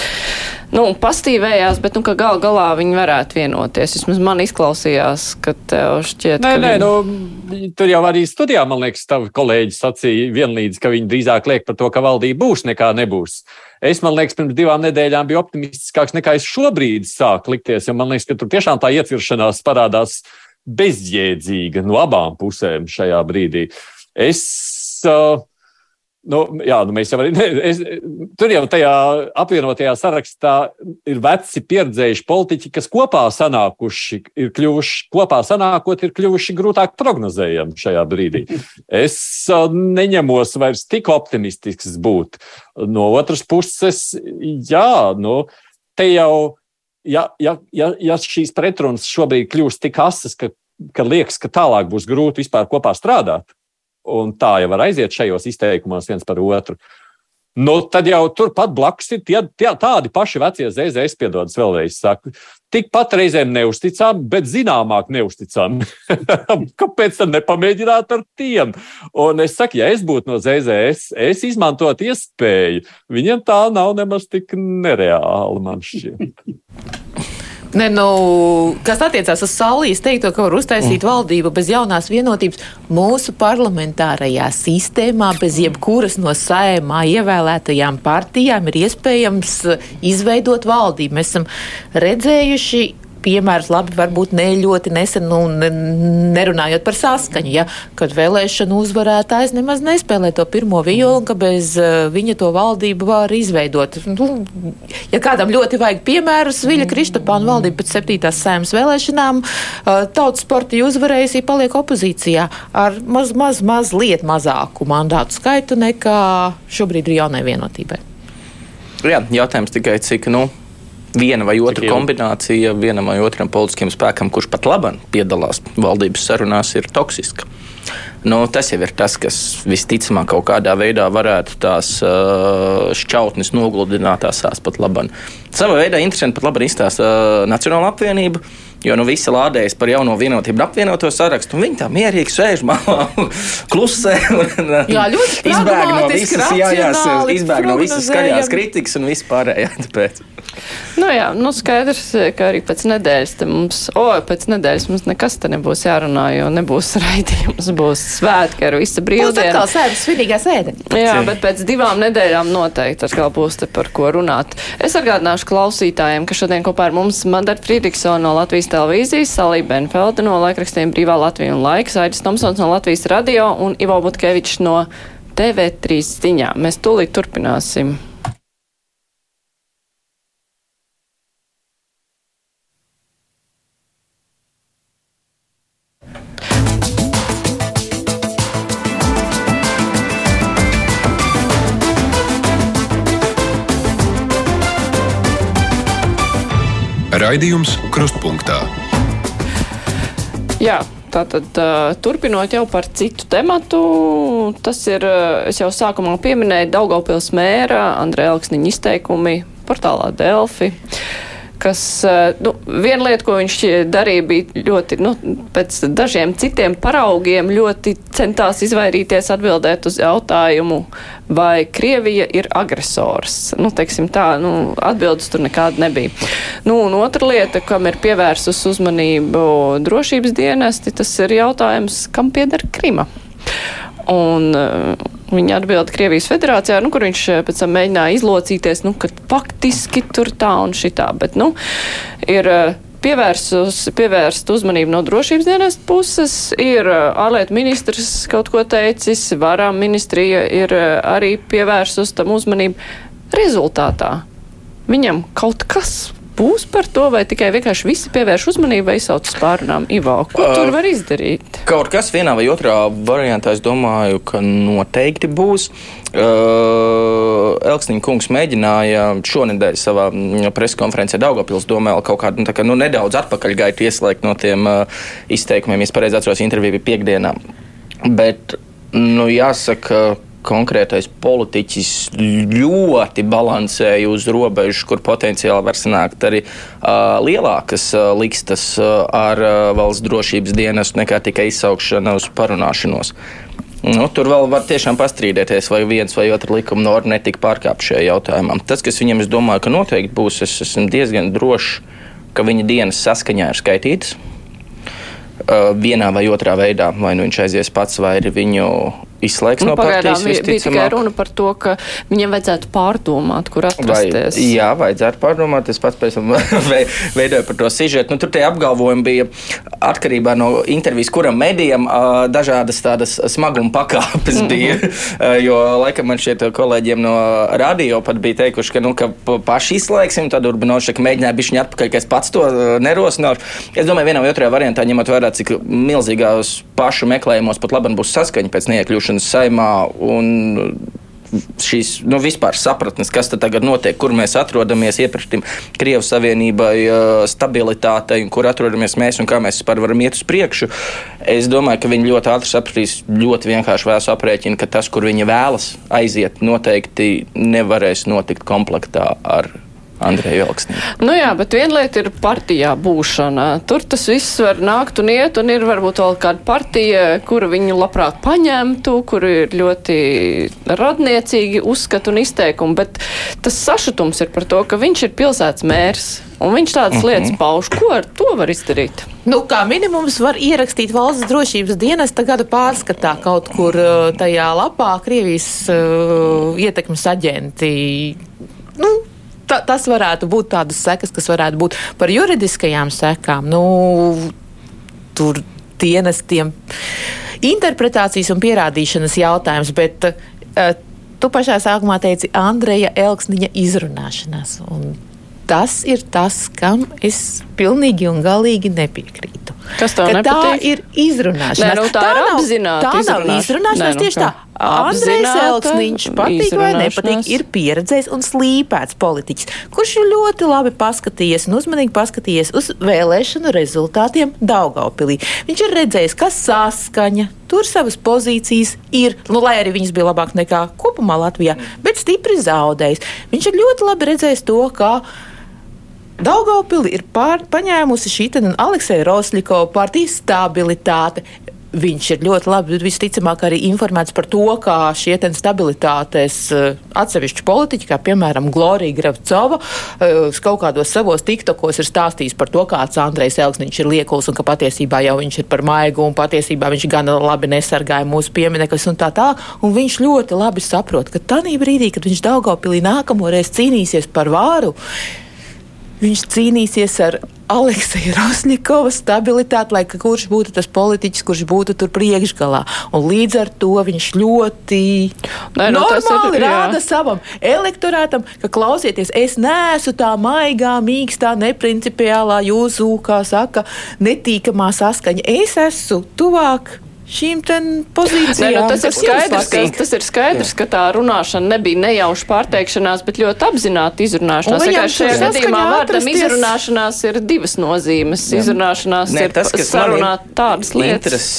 nu, pastīvējās, bet, nu, gal galā viņi varētu vienoties. Vismaz man izklausījās, ka tev šķiet, nē, ka nē, viņi... nu, tur jau arī studijā, man liekas, tavi kolēģi sacīja vienlīdz, ka viņi drīzāk liek par to, ka valdība būs nekā nebūs. Es, man liekas, pirms divām nedēļām biju optimistiskāks nekā es šobrīd sāku likties, jo man liekas, ka tur tiešām tā ietviršanās parādās bezjēdzīga no abām pusēm šajā brīdī. Es, uh, nu, jā, nu mēs jau arī, es, tur jau tajā apvienotajā sarakstā ir veci pieredzējuši politiķi, kas kopā sanākuši, ir kļuvuši, kopā sanākot, ir kļuvuši grūtāk prognozējami šajā brīdī. Es uh, neņemos vairs tik optimistisks būt. No otras puses, jā, nu, te jau ja, ja, ja, ja šīs pretrunas šobrīd kļūst tik asas, ka, ka liekas, ka tālāk būs grūti vispār kopā strādāt, un tā jau var aiziet šajos izteikumos viens par otru. Nu, tad jau turpat blakus ir tie, tie, tādi paši vecie ZZS, piedodas vēlreiz, saku. Tikpat reizēm neusticami, bet zināmāk neusticami. Kāpēc tad nepamēģināt ar tiem? Un es saku, ja es būtu no ZZS, es izmantotu iespēju. Viņiem tā nav nemaz tik nereāli, man šķiet. Ne, nu, kas attiecās uz Salijas teikto, ka var uztaisīt mm. valdību bez jaunās vienotības mūsu parlamentārajā sistēmā, bez jebkuras no saimā ievēlētajām partijām ir iespējams izveidot valdību. Mēs esam redzējuši piemērus, labi, varbūt ne ļoti nesen, nu, nerunājot par saskaņu, ja, kad vēlēšanu uzvarētājs nemaz nespēlē to pirmo violu, ka bez uh, viņa to valdību var izveidot. Nu, ja kādam ļoti vajag piemērus, Viļa Kristopāna valdība pēc septītās sēmas vēlēšanām, uh, tautas partija uzvarējusi paliek opozīcijā ar maz, maz, maz liet mazāku mandātu skaitu nekā šobrīd ir jaunai vienotībai. Jā, jautājums tikai, cik, nu, viena vai otra kombinācija vienam vai otram politiskiem spēkam, kurš pat labam piedalās valdības sarunās, ir toksiska. Nu, tas jau ir tas, kas visticamāk kaut kādā veidā varētu tās uh, šķautnes nogludināt, tās pat labāk. Savā veidā interesanti pat labi izstāsta uh, Nacionāla apvienība. Jo nu visi lādējas par jauno vienotību, apvienoto sarakstu, un viņi tā mierīgi sēž malā, klusē. Un, jā, ļoti izbēg no visas, jā, jā, izbēg no visas skaļās kritikas un vispārējā. Tāpēc. Nu jā, nu skaidrs, ka arī pēc nedēļas mums, o, pēc nedēļas mums nekas te nebūs jārunā, jo nebūs raidījums, būs svētki ar visu brīvdienu. Tā kā sēdes svinīgā sēde. Jā, bet pēc divām nedēļām noteikti atkal būs te par ko runāt. Es atgādināšu klausītājiem, ka šodien kopā ar mums Mandara Friedrichsona no Latvijas televīzijas, Salī Benfelda no laikrakstiem Brīvā Latvija un Laiks, Aidis Tomsons no Latvijas radio un Ivo Butkevičs no TV3 ziņā. Mēs tūlīt turpināsim. Raidījums Krustpunktā. Jā, tātad turpinot jau par citu tematu, tas ir, es jau sākumā pieminēju, Daugaupils mēra Andrē Elksniņa izteikumi portālā Delfi. Uh, kas, nu, viena lieta, ko viņš darīja, bija ļoti, nu, pēc dažiem citiem paraugiem ļoti centās izvairīties atbildēt uz jautājumu, vai Krievija ir agresors. Nu, teiksim tā, nu, atbildes tur nekāda nebija. Nu, un otra lieta, kam ir pievērsus uzmanību drošības dienesti, tas ir jautājums, kam pieder Krima. Un, uh, Viņa atbild Krievijas federācijā, nu, kur viņš eh, pēc tam mēģināja izlocīties, nu, ka faktiski tur tā un šitā, bet, nu, ir eh, pievērst uzmanību no drošības dienas puses, ir eh, ārlietu ministrs kaut ko teicis, varām ministrija ir arī pievērsus tam uzmanību rezultātā. Viņam kaut kas būs par to, vai tikai vienkārši visi pievērš uzmanību vai sauc pārunām Ivo? Ko uh, tur var izdarīt? Kaut kas vienā vai otrā variantā, es domāju, ka noteikti būs. Uh, Elksniņa kungs mēģināja šonadēļ savā mm, preskonferencē Daugopils domē kaut kādu nu, kā, nu, nedaudz atpakaļgaitu ieslēgt no tiem uh, izteikumiem. Es pareizi atceros, intervija bija piekdienā. Bet, nu, jāsaka, konkrētais politiķis ļoti balansēja uz robežas, kur potenciāli var sanākt arī uh, lielākas uh, likstas uh, ar uh, valsts drošības dienestu nekā tikai izsaukšana uz parunāšanos. Nu, tur vēl var tiešām pastrīdēties, vai viens vai otrs likuma norma netika pārkāpta šajā jautājumā. Tas, kas viņam, es domāju, ka noteikti būs, es esmu diezgan drošs, ka viņa dienas saskaņā ir skaitītas. Vienā vai otrā veidā, vai nu viņš aizies pats, vai arī viņu izslēgs nu, no partijas. Bija, bija tikai runa par to, ka viņam vajadzētu pārdomāt, kur atrasties. Vai, jā, vajadzētu pārdomāt. Es pats pēc tam veidoju par to sižetu. Nu, tur tie apgalvojumi bija atkarībā no intervijas, kuram medijam dažādas tādas smaguma pakāpes mhm. bija. Mm -hmm. jo, laikam, man šie kolēģiem no radio pat bija teikuši, ka, nu, ka paši izslēgsim, tad Urbanošek mēģināja bišķiņu atpakaļ, ka es pats to nerosināšu. Es domāju, vienā vai otrajā variantā, ņemot vērā, cik milzīgās pašu meklējumos pat labi būs saskaņa pēc neiekļūšanas balsošanas saimā un šīs nu, vispār sapratnes, kas tagad notiek, kur mēs atrodamies, iepratim Krievijas Savienībai, stabilitātei, un kur atrodamies mēs un kā mēs vispār varam iet uz priekšu. Es domāju, ka viņi ļoti ātri sapratīs ļoti vienkārši vēsu aprēķinu, ka tas, kur viņi vēlas aiziet, noteikti nevarēs notikt komplektā ar Andreja Elksnī. Nu jā, bet viena lieta ir partijā būšana. Tur tas viss var nākt un iet, un ir varbūt vēl kāda partija, kuru viņu labprāt paņemtu, kur ir ļoti radniecīgi uzskatu un izteikumi, bet tas sašutums ir par to, ka viņš ir pilsētas mērs. Un viņš tādas mhm. lietas pauž. Ko ar to var izdarīt? Nu, kā minimums var ierakstīt valsts drošības dienesta gada pārskatā kaut kur uh, tajā lapā Krievijas uh, ietekmes aģenti. Nu, ta, tas varētu būt tādas sekas, kas varētu būt par juridiskajām sekām. Nu, tur dienestiem interpretācijas un pierādīšanas jautājums, bet uh, tu pašā sākumā teici Andreja Elksniņa izrunāšanās. Tas ir tas, kam es pilnīgi un galīgi nepiekrītu. Kas tā, tā ir izrunāšanās. Nē, nu, tā, tā ir apzināta. Tā nav izrunāšanās, Nē, nu, tieši tā. Andrejs Elksniņš patīk vai nepatīk, ir pieredzējis un slīpēts politiķis, kurš ir ļoti labi paskatījies un uzmanīgi paskatījies uz vēlēšanu rezultātiem Daugaupilī. Viņš ir redzējis, ka saskaņa, tur savas pozīcijas ir, nu, lai arī viņas bija labāk nekā kopumā Latvijā, bet stipri zaudējis. Viņš ir ļoti labi redzējis to, ka Daugaupili ir pār, paņēmusi šī Aleksēja Rosļikova partijas stabilitāte. Viņš ir ļoti labi, visticamāk, arī informēts par to, kā šie stabilitātes eh, atsevišķi politiķi, kā piemēram Glorija Gravcova, eh, kaut kādos savos tiktokos ir stāstījis par to, kāds Andrejs Elksniņš ir liekuls un ka patiesībā jau viņš ir par maigu un patiesībā viņš gan labi nesargāja mūsu pieminekļus un tā tā. Un viņš ļoti labi saprot, ka tanī brīdī, kad viņš Daugavpilī nākamoreiz cīnīsies par vāru, Viņš cīnīsies ar Aleksiju Rosņikovu stabilitāti, lai kurš būtu tas politiķis, kurš būtu tur priekšgalā. Un līdz ar to viņš ļoti Nē, nu, normāli ir, rāda savam elektorātam, ka klausieties, es neesmu tā maigā, mīkstā, neprincipiālā jūsu, kā saka, netīkamā saskaņa. Es esmu tuvāk šīm pozīcijām. Ne, nu, tas, tas, ir skaidrs, ka, tas ir skaidrs, Jā. ka tā runāšana nebija nejauša pārteikšanās, bet ļoti apzināti izrunāšanās. Šajā gadījumā vārdam izrunāšanās ir divas nozīmes. Jā. Izrunāšanās ne, ir tas, sarunāt tādas lietas.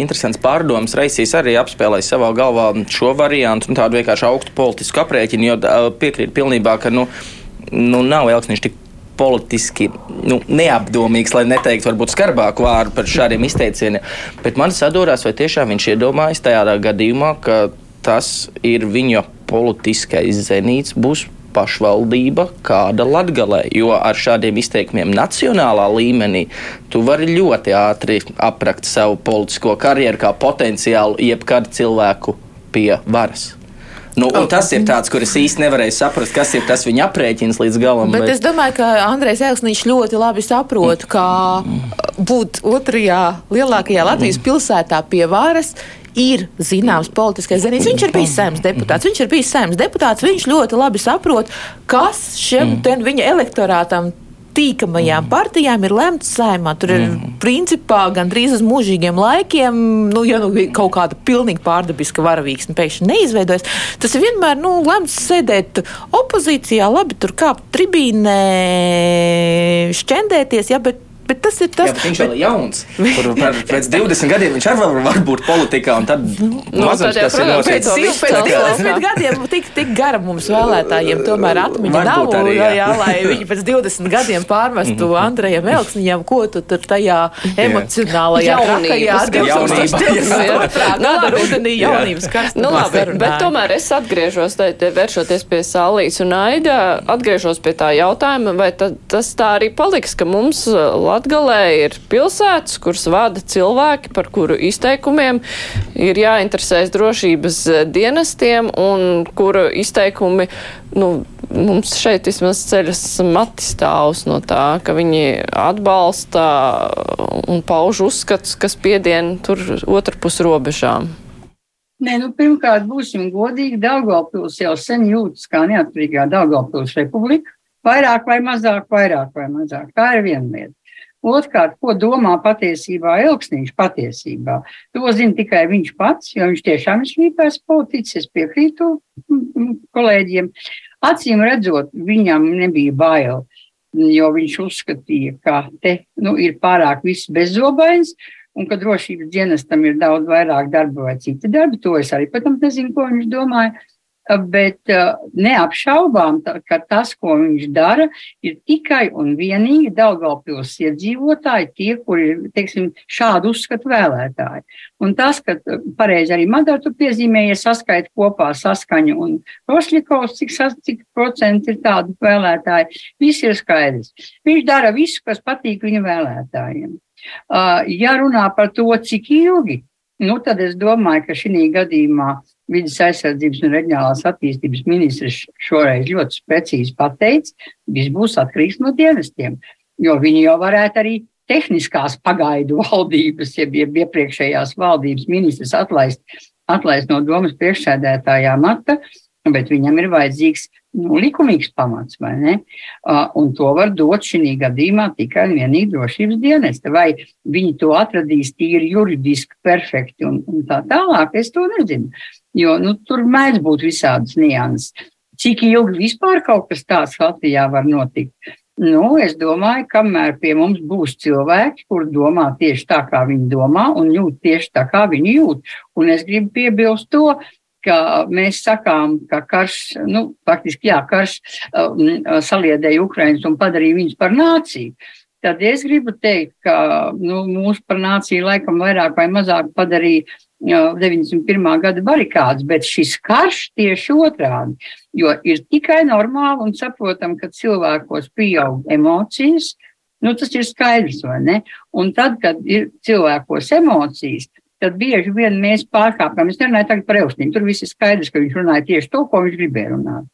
Interesants pārdoms Reisīs arī apspēlēja savā galvā šo variantu un tādu vienkārši augstu politisku aprēķinu, jo piekrīt pilnībā, ka nu, nu nav Elksniņš tik politiski nu, neapdomīgs, lai neteiktu varbūt skarbāku vārdu par šādiem izteicieniem. Bet man sadūrās, vai tiešām viņš iedomājas tajā gadījumā, ka tas ir viņa politiskais zenīts, būs pašvaldība, kāda latgalē. Jo ar šādiem izteikumiem nacionālā līmenī tu vari ļoti ātri aprakt savu politisko karjeru kā potenciālu jebkādu cilvēku pie varas. Nu, un tas ir tāds, kur es īsti nevarēju saprast, kas ir tas viņa aprēķins līdz galam. Bet, bet... es domāju, ka Andrejs Elksniņš ļoti labi saprot, kā būt otrajā lielākajā Latvijas pilsētā pie varas ir zināms politiskais zinājums. Viņš ir bijis saimnes deputāts. Viņš ir bijis saimnes deputāts. Viņš ļoti labi saprot, kas šim mm. viņa elektorātam tīkamajām mm. partijām ir lemts saimā. Tur ir mm. principā gandrīz uz mūžīgiem laikiem, nu, ja nu kaut kāda pilnīgi pārdabiska varavīksne pēkšņi neizveidojas, tas ir vienmēr nu, lemts sēdēt opozīcijā, labi tur kāpt tribīnē, šķendēties, ja, bet Bet tas ir tas, kas viņš vēl ir jauns. Kur pēc 20 gadiem viņš arī var, var būt politikā. Tad nu, mazums, tas ir ļoti pēc, pēc 20 gadiem tik, tik gara mums vēlētājiem tomēr atmiņa nav. Arī, jā. Jā, lai viņi pēc 20 gadiem pārmestu mhm. Andrejam Elksniņam, ko tu tur tajā emocionālajā trakajā gada rudenī jaunības karstumā. Nu labi, bet tomēr es atgriežos, te vēršoties pie Sālīs un Aida, atgriežos pie tā jautājuma, vai ta, tas tā arī paliks, ka mums Latgalē ir pilsētas, kuras vada cilvēki, par kuru izteikumiem ir jāinteresēs drošības dienestiem un kuru izteikumi, nu, mums šeit vismaz ceļas mati stāvs no tā, ka viņi atbalsta un pauž uzskats, kas piedien tur otrpus robežām. Nē, nu, pirmkārt, būsim godīgi. Daugavpils jau sen jūtas kā neatkarīgā Daugavpils republika. Vairāk vai mazāk, vairāk vai mazāk. Tā ir viena lieta. Otrkārt, ko domā patiesībā Elksniņš patiesībā? To zina tikai viņš pats, jo viņš tiešām ir slīpēs politiķis, es piekrītu kolēģiem. Acīm redzot, viņam nebija bail, jo viņš uzskatīja, ka te nu, ir pārāk viss bezzobains, un ka drošības dienestam ir daudz vairāk darba vai citi darbi. To es arī, protams, nezinu, ko viņš domāja bet uh, neapšaubām, ka tas, ko viņš dara, ir tikai un vienīgi Daugavpils iedzīvotāji, tie, kuri ir, teiksim, šādu uzskatu vēlētāji. Un tas, ka pareizi arī Madara tu piezīmēja, saskaita kopā saskaņu un Rošļikovs, cik, cik procenti ir tādu vēlētāji, viss ir skaidrs. Viņš dara visu, kas patīk viņa vēlētājiem. Uh, ja runā par to, cik ilgi, nu tad es domāju, ka šī gadījumā vidas aizsardzības un reģionālās attīstības ministrs šoreiz ļoti precīzi pateicis, viss būs atkarīgs no dienestiem, jo viņi jau varētu arī tehniskās pagaidu valdības, jeb, jeb iepriekšējās valdības ministrs atlaist, atlaist no domas priekšsēdētājā mata, bet viņam ir vajadzīgs nu, likumīgs pamats, vai ne? Un to var dot šī gadījumā tikai un vienīgi drošības dienesta. Vai viņi to atradīs tīri juridiski, perfekti un, un tā tālāk, es to nezinu. Jo nu, tur mēdz būt visādas nianses. Cik ilgi vispār kaut kas tāds Latvijā var notikt? Nu, es domāju, kamēr pie mums būs cilvēki, kur domā tieši tā, kā viņi domā, un jūt tieši tā, kā viņi jūt. Un es gribu piebilst to, ka mēs sakām, ka karš, nu, faktiski, jā, karš um, saliedēja Ukraiņus un padarīja viņus par nāciju. Tad es gribu teikt, ka nu, mūsu par nāciju laikam vairāk vai mazāk padarīja 91. gada barikādas, bet šis karš tieši otrādi, jo ir tikai normāli un saprotam, ka cilvēkos pieaug emocijas, nu tas ir skaidrs, vai ne? Un tad, kad ir cilvēkos emocijas, tad bieži vien mēs pārkāpjam. Es nerunāju tagad par Eustīnu, tur viss ir skaidrs, ka viņš runāja tieši to, ko viņš gribēja runāt.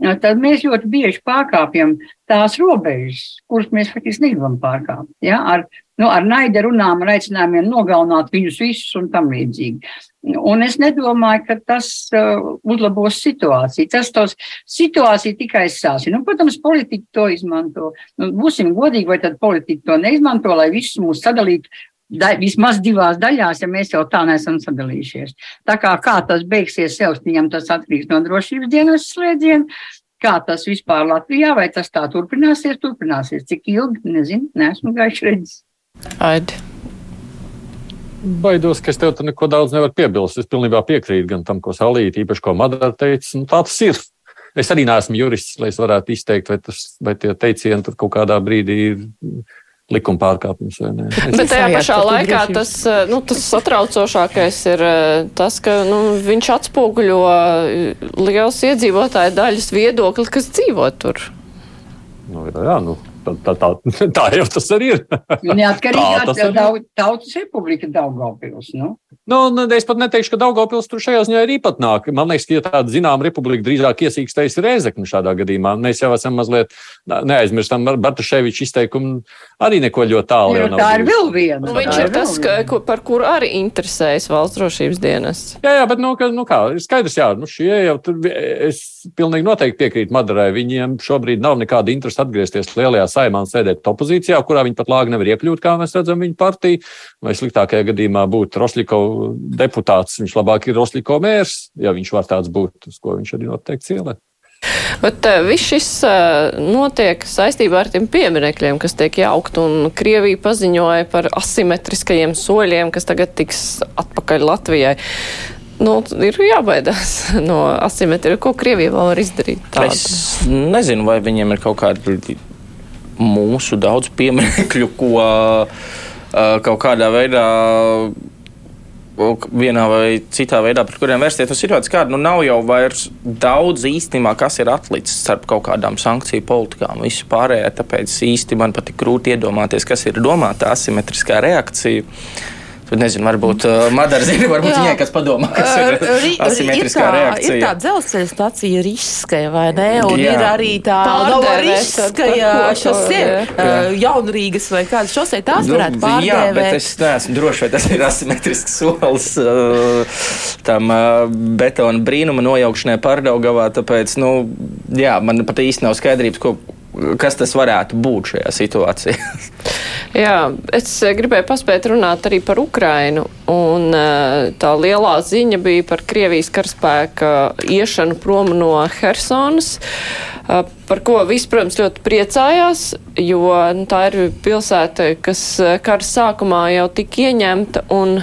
Tad mēs ļoti bieži pārkāpjam tās robežas, kuras mēs faktiski negribam pārkāpt. Ja? Ar nu, ar naida runām, ar aicinājumiem nogalināt viņus visus un tam līdzīgi. Un es nedomāju, ka tas uh, uzlabos situāciju. Tas tos situāciju tikai sāsina. Nu, protams, politiķi to izmanto. Nu, būsim godīgi, vai tad politiķi to neizmanto, lai visus mūs sadalītu da, vismaz divās daļās, ja mēs jau tā neesam sadalījušies. Tā kā, kā tas beigsies Elstiņam, tas atkarīgs no drošības dienas slēdziena. Kā tas vispār Latvijā, vai tas tā turpināsies, turpināsies. Cik ilgi, nezinu, neesmu gaiši redzis. Aidi. Baidos, ka es tev neko daudz nevaru piebilst. Es pilnībā piekrītu gan tam, ko Salīta, īpaši ko Madara teica. Nu, tā tas ir. Es arī neesmu jurists, lai es varētu izteikt, vai, tas, vai tie teicieni tur kaut kādā brīdī ir likuma pārkāpums. Bet tajā pašā laikā tas, nu, tas satraucošākais ir eh, tas, ka nu, viņš atspoguļo liels iedzīvotāju daļas viedokli, kas dzīvo tur. Nu, jā, nu, Tā, tā, tā, tā jau tas arī ir. Neatkarīgā tā, tautas republika Daugavpils. Nu. Nu, es pat neteikšu, ka Daugavpils tur šajā ziņā ir īpatnāk. Man liekas, ka ja tāda zinām republika drīzāk iesīkstējas Rēzekni šādā gadījumā. Mēs jau esam mazliet neaizmirstam Bartaševiča izteikumu arī neko ļoti tālu. Jā, tā ir vēl viena. Nu, viņš ir tas, ka, par kuru arī interesējas valsts drošības dienas. Jā, jā, bet nu, ka, nu kā, ir skaidrs, jā, nu šie jau tur, es pilnīgi noteikti piekrītu Madarai. Viņiem šobrīd nav nekāda interesa atgriezties lielajā saimā un sēdēt opozīcijā, kurā viņi pat lāgi nevar iekļūt, kā mēs redzam viņu partiju. Vai sliktākajā gadījumā būt Rosļiko deputāts, viņš labāk ir Rosļiko mērs, ja viņš var tāds būt, uz ko viņš arī noteikti cielē. Bet uh, viss šis uh, notiek saistībā ar tiem pieminekļiem, kas tiek jaukt, un Krievija paziņoja par asimetriskajiem soļiem, kas tagad tiks atpakaļ Latvijai. Nu, ir jābaidās no asimetrijas. Ko Krievija vēl var izdarīt? Tādu? Es nezinu, vai viņiem ir kaut kādi mūsu daudz pieminekļu, ko kaut kādā veidā vienā vai citā veidā, pret kuriem vērsties. Tas ir ļoti skārbi. Nu, nav jau vairs daudz īstenībā, kas ir atlicis starp kaut kādām sankciju politikām. Visu pārējā, tāpēc īsti man pat ir grūti iedomāties, kas ir domāta asimetriskā reakcija. Bet nezinu, varbūt uh, Madara zina, varbūt viņai kas padomā, kas ir asimetriskā ir tā, reakcija. Ir tā dzelzceļa stacija riska, vai ne? Un Jā. ir arī tā Pārdēvēs, riska, par ja ko to, šosei, jā. uh, jaunrīgas vai kādas šosei tās Nu, varētu Jā, bet pārdēvēt. es neesmu drošs, vai tas ir asimetrisks solis uh, tam uh, betona brīnuma nojaukšanai pārdaugavā. Tāpēc, nu, jā, man pat īsti nav skaidrības, ko, kas tas varētu būt šajā situācijā. Jā, es eh, gribēju paspēt runāt arī par Ukrainu. Un eh, tā lielā ziņa bija par Krievijas karaspēka iešanu prom no Hersonas, eh, par ko visi, protams, ļoti priecājās, jo nu, tā ir pilsēta, kas kara sākumā jau tika ieņemta. Un,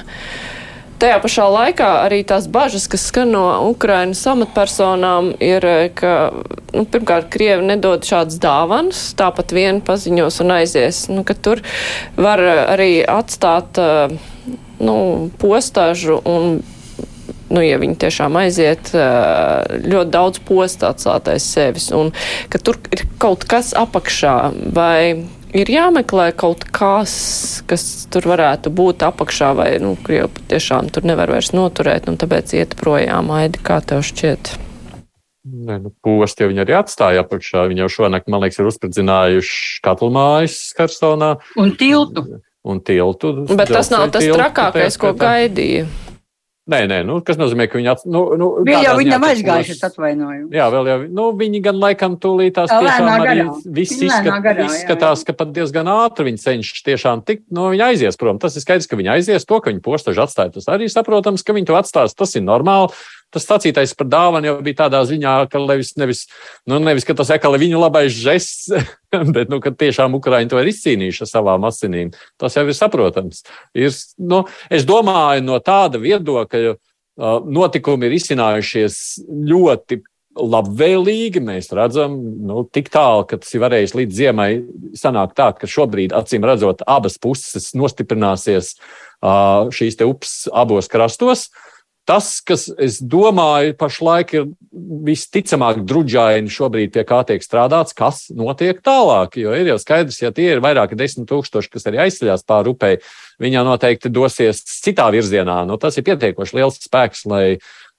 Tajā pašā laikā arī tās bažas, kas skan no Ukrainas amatpersonām, ir, ka, nu, pirmkārt, Krievi nedod šādas dāvanas, tāpat vien paziņos un aizies, nu, ka tur var arī atstāt, nu, postāžu un, nu, ja viņi tiešām aiziet, ļoti daudz posta atstāt aiz sevis, un ka tur ir kaut kas apakšā, vai ir jāmeklē kaut kas, kas tur varētu būt apakšā, vai nu, Krievi patiešām tur nevar vairs noturēt, un tāpēc iet projām. Aidi, kā tev šķiet? Nē, nu, posti jau viņi arī atstāja apakšā. Viņi jau šonakt, man liekas, ir uzspridzinājuši katlmājas Karstonā Un tiltu. un tiltu. Bet tas nav tas tiltu, trakākais, ko tā- gaidīja. Nē, nē, nu, kas nozīmē, ka viņi ats... Nu, nu, kādā jau viņam aizgājuši atvainojumu. Jā, vēl jau, nu, viņi gan laikam tūlīt tās Tā tiešām arī viss Viņi izskat, izskatās, ka pat diezgan ātri viņi cenšas tiešām tikt, no viņa aizies prom. Tas ir skaidrs, ka viņi aizies, to, ka viņi postaži atstāja, tas arī saprotams, ka viņi to atstās, tas ir normāli. Tas sacītais par dāvanu jau bija tādā ziņā, ka nevis, nevis, nu, nevis ka tas ekali viņu labais žests, bet, nu, ka tiešām Ukraiņi to ir izcīnījuši ar savām asinīm. Tas jau ir saprotams. Ir, nu, es domāju, no tāda viedokļa uh, notikumi ir izcinājušies ļoti labvēlīgi. Mēs redzam, nu, tik tālu, ka tas ir varējis līdz ziemai sanākt tā, ka šobrīd, acīm redzot, abas puses nostiprināsies uh, šīs upes abos krastos. Tas, kas, es domāju, pašlaik ir visticamāk druģaini šobrīd pie kā tiek strādāts, kas notiek tālāk. Jo ir jau skaidrs, ja tie ir vairāki desmit tūkstoši, kas arī aizceļās pāri upei, viņi jau noteikti dosies citā virzienā. Nu, tas ir pietiekoši liels spēks, lai,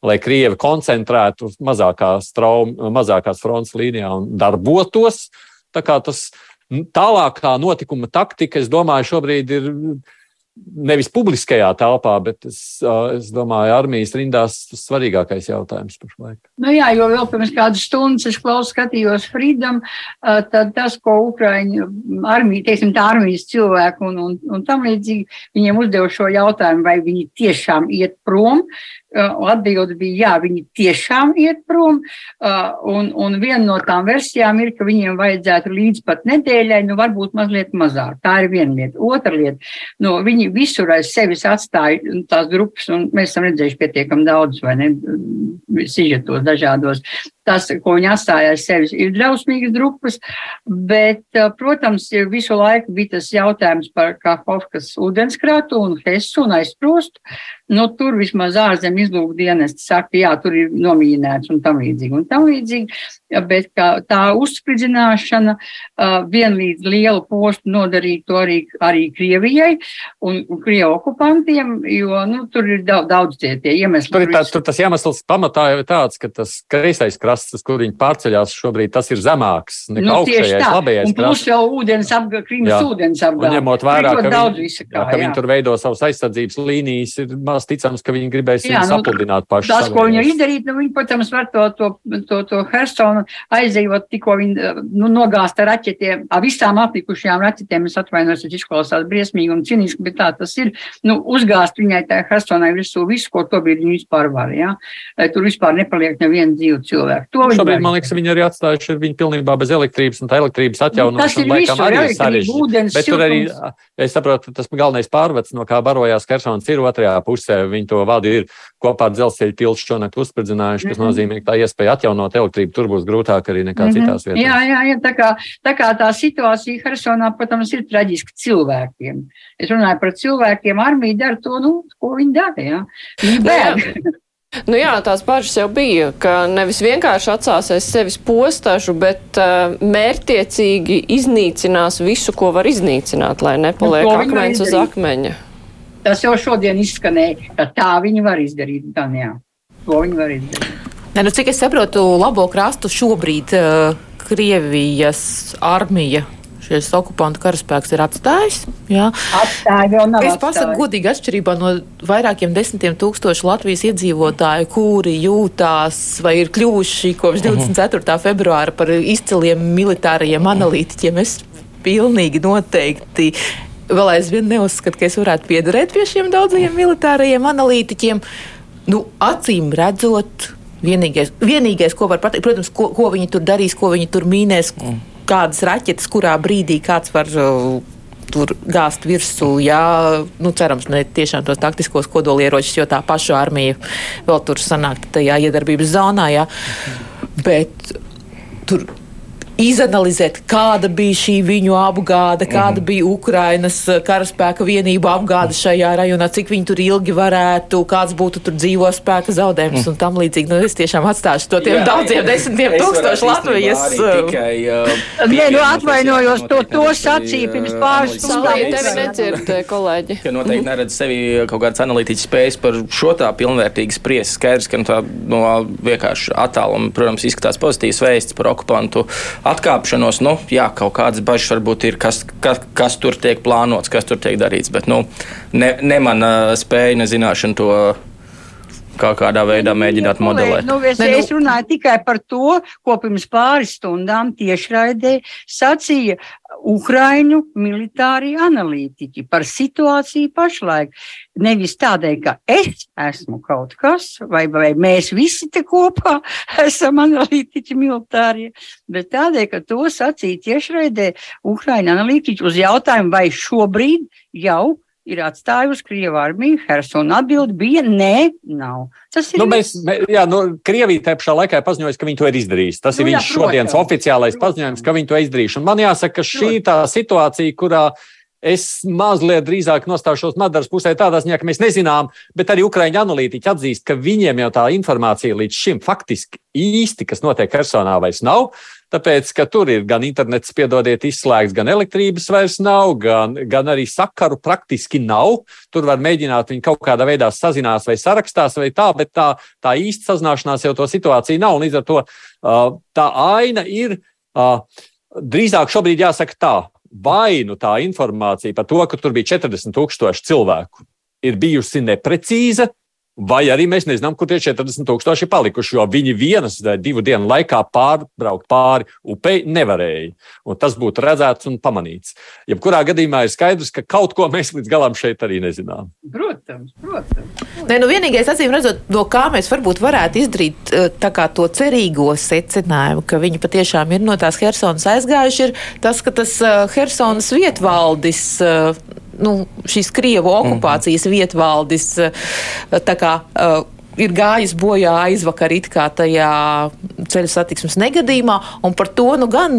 lai Krievi koncentrētu uz mazākās, traum, mazākās frontes līnijā un darbotos. Tā kā tas tālākā notikuma taktika, es domāju, šobrīd ir nevis publiskajā telpā, bet es, es domāju, armijas rindās tas svarīgākais jautājums pašlaik. Nu jā, jo vēl pirms kādas stundas es klausu, skatījos Freedom, tad tas, ko Ukraiņu armija, teiksim, tā armijas cilvēku un, un, un tam līdzīgi, viņiem uzdeva šo jautājumu, vai viņi tiešām iet prom. Atbilde bija, jā, viņi tiešām iet prom. Un, un viena no tām versijām ir, ka viņiem vajadzētu līdz pat nedēļai, nu varbūt mazliet mazāk. Tā ir viena lieta. Otra lieta, no viņi visur aiz sevis atstāja tās grupas, un mēs esam redzējuši pietiekam daudz, vai ne, sižetos dažādos. Tas, ko viņi atstāja aiz sevis, ir drausmīgas drupas, bet, protams, visu laiku bija tas jautājums par Kahovkas ūdenskrātu un Hesu un aizprostu. Nu, tur vismaz ārzem izlūkdienesti saka, jā, tur ir nomīnēts un tam līdzīgi un tam līdzīgi, bet tā uzspridzināšana vienlīdz lielu postu nodarīja to arī, arī Krievijai un, Krievu okupantiem, jo, nu, tur ir daudz, daudz tie iemesli. Tur, tā, tur tas iemesls pamatā jau ir tāds, ka tas kreisais krasts, kur viņi pārceļās šobrīd, tas ir zemāks nekā nu, augšējais, labējais. Plus vēl ūdens apgā, Krīmas ūdens apgā. Un ņemot vērā, ka, viņi, kā, jā, ka viņi tur veido savas aizsardzības līnijas, ir maz ticams, ka viņi gribēs jā, nu, sapludināt paši. Tas, ko viņi ir izdarīt, nu, viņi, protams, var to, to, to, to Hersonu aizejot, tikko viņi nu, nogāsta raķetiem, ar visām atlikušajām raķetēm, es atvainojos, tas izklausās briesmīgi un ciniski, bet tā tas ir, nu, uzgāzt viņai tā Hersonai visu, visu, ko to brīdi viņi vispār var, jā. Tur vispār nepaliek neviena dzīva cilvēka. To Šobrīd, man liekas, viņi arī atstājuši ir viņi pilnībā bez elektrības, un tā elektrības atjaunošana laikam arī ir sarežģīta. Bet tur arī, es saprotu, tas galvenais pārvads, no kā barojās Kersons ir otrajā pusē, viņi to vadu ir kopā ar dzelzceļa tiltu šonakt uzspridzinājuši, kas mm -hmm. nozīmē, ka tā iespēja atjaunot elektrību tur būs grūtāk arī nekā mm -hmm. citās vietās. Jā, jā, jā tā, kā, tā kā tā situācija Hersonā, protams, ir traģiska cilvēkiem. Es runāju par cilvēkiem, armija dara to, nu, ko viņi dara, jā. Viņi bēg. Nu jā, tās bažas jau bija, ka nevis vienkārši atsāsies sevis postažu, bet uh, mērtiecīgi iznīcinās visu, ko var iznīcināt, lai nepaliek nu, akmens uz akmeņa. Tas jau šodien izskanēja, ka tā viņi var izdarīt. Gan, jā. To viņi var izdarīt. Ne, nu, cik es saprotu, labo krastu šobrīd uh, Krievijas armija šis okupantu karaspēks ir atstājis. Jā. Atstāja, vēl nav. Es pasaku godīgi atšķirībā no vairākiem desmitiem tūkstošu Latvijas iedzīvotāju, kuri jūtās vai ir kļuvuši kopš 24. Mhm. februāra par izciliem militārajiem analītiķiem. Es pilnīgi noteikti vēl aizvien neuzskatu, ka es varētu piederēt pie šiem daudzajiem militārajiem analītiķiem. Nu, acīm redzot, vienīgais, vienīgais, ko var pateikt, protams, ko, ko viņi tur darīs, ko viņi tur mīnēs. Mm kādas raķetes, kurā brīdī kāds var uh, tur gāzt virsū. Jā, nu, cerams, ne tiešām tos taktiskos kodolieročus, jo tā paša armija vēl tur sanāk tajā iedarbības zonā. Jā. Bet tur izanalizēt, kāda bija šī viņu apgāde, kāda mm -hmm. bija Ukrainas eh, karaspēka vienība apgāde šajā rajonā, cik viņi tur ilgi varētu, kāds būtu tur dzīvo spēka zaudējums mm. un tam līdzīgi. Nu, es tiešām atstāšu to tiem jā, daudziem jā, desmitiem tūkstošu Latvijas. Eh, tikai, uh, Nē, nu atvainojos, to, to sacīja pirms pāris stundām. Tevi nedzird, kolēģi. Ka noteikti neredz sevi kaut kādas analītiķas spējas par šo tā pilnvērtīgi spriest. Skaidrs, ka nu, tā no vienkārši attāluma, protams, izskatās pozitīvs vēsts par okupantu atkāpšanos, nu, jā, kaut kādas bažas varbūt ir, kas, kas, kas tur tiek plānots, kas tur tiek darīts. Bet nu, ne, ne mana spēja, ne zināšana to kā kādā veidā mēģināt modelēt. Nu, es, ne, nu... es runāju tikai par to, ko pirms pāris stundām tiešraidē sacīja Ukraiņu militāri analītiķi par situāciju pašlaik. Nevis tādēļ, ka es esmu kaut kas, vai, vai mēs visi te kopā esam analītiķi militārie, bet tādēļ, ka to sacīja tiešraidē Ukraiņu analītiķi uz jautājumu, vai šobrīd jau ir atstājusi Krieviju armiju. Hersona atbild bija nē, nav. Tas ir. Nu, mēs, mē, jā, nu, Krievija tajā pašā laikā paziņoja, ka viņi to ir izdarījuši. Tas nu, ir jā, viņas šodienas protams. oficiālais protams. paziņojums, ka viņi to izdarījuši. Un man jāsaka, ka šī tā situācija, kurā Es mazliet drīzāk nostāšos Madaras pusē, tādā ziņā, ka mēs nezinām, bet arī Ukrāņu analītiķi atzīst, ka viņiem jau tā informācija līdz šim faktiski īsti, kas notiek personā, vairs nav. Tāpēc, ka tur ir gan internets, piedodiet, izslēgts, gan elektrības vairs nav, gan, gan arī sakaru praktiski nav. Tur var mēģināt viņi kaut kādā veidā sazinās vai sarakstās vai tā, bet tā, tā īsta sazināšanās jau to situāciju nav. Līdz ar to tā aina ir drīzāk šobrīd jāsaka tā vai nu tā informācija par to, ka tur bija 40 tūkstoši cilvēku, ir bijusi neprecīza, Vai arī mēs nezinām, kur tie 40 tūkstoši ir palikuši, jo viņi vienas vai divu dienu laikā pārbraukt pāri upei nevarēja. Un tas būtu redzēts un pamanīts. Jebkurā gadījumā ir skaidrs, ka kaut ko mēs līdz galam šeit arī nezinām. Protams, protams. Nē, nu vienīgais, acīm redzot, no kā mēs varbūt varētu izdarīt eh, to cerīgo secinājumu, ka viņi patiešām ir no tās Helsonas aizgājuši, ir tas, ka tas eh, Helsonas vietvaldis eh, nu, šīs Krievu okupācijas mm -hmm. vietvaldis. Tā kā, uh, ir gājis bojā aizvakar it kā tajā ceļu satiksmes negadījumā, un par to nu gan,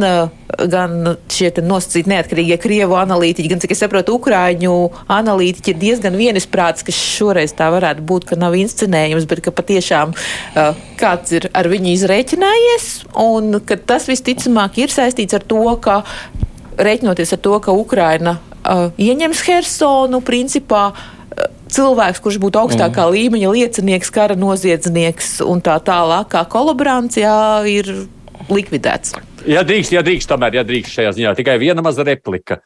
gan šie nosacīti neatkarīgie Krievu analītiķi, gan, cik es saprotu, Ukraiņu analītiķi ir diezgan vienisprāts, ka šoreiz tā varētu būt, ka nav inscenējums, bet ka patiešām kāds ir ar viņu izrēķinājies, un ka tas visticamāk ir saistīts ar to, ka rēķinoties ar to, ka Ukraina uh, ieņems Hersonu, principā uh, cilvēks, kurš būtu augstākā mm. līmeņa liecinieks, kara noziedznieks un tā tālāk, kā kolaborants, jā, ir likvidēts. Ja drīkst, ja drīkst, tomēr, ja drīkst šajā ziņā tikai viena maza replika.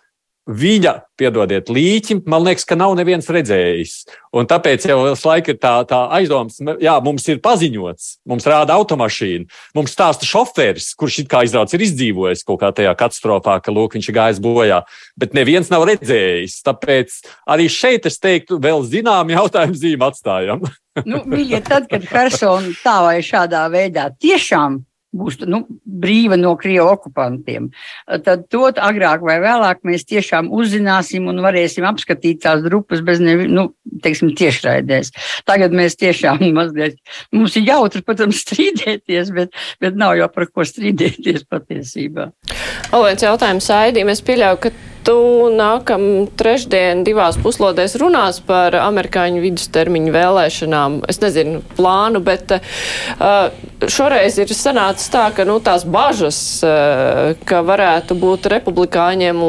Viņa, piedodiet, līķi, man liekas, ka nav neviens redzējis. Un tāpēc jau visu laiku ir tā, tā aizdoms, jā, mums ir paziņots, mums rāda automašīna, mums stāsta šoferis, kurš it kā izrādās ir izdzīvojis kaut kā tajā katastrofā, ka lūk, viņš ir gājis bojā, bet neviens nav redzējis. Tāpēc arī šeit es teiktu, vēl zinām jautājumu zīmi atstājam. nu, mīļie, tad, kad Hersona tā vai šādā veidā tiešām būs nu, brīva no krievu okupantiem. Tad to agrāk vai vēlāk mēs tiešām uzzināsim un varēsim apskatīt tās grupas bez nevi, nu, teiksim, tiešraidēs. Tagad mēs tiešām mazliet, mums ir jautri, protams, strīdēties, bet, bet nav jau par ko strīdēties patiesībā. Viens jautājums, Aidī, es pieļauju, ka tu nākam trešdien divās puslodēs runās par amerikāņu vidustermiņu vēlēšanām. Es nezinu plānu, bet uh, šoreiz ir sanācis tā, ka nu, tās bažas, uh, ka varētu būt republikāņiem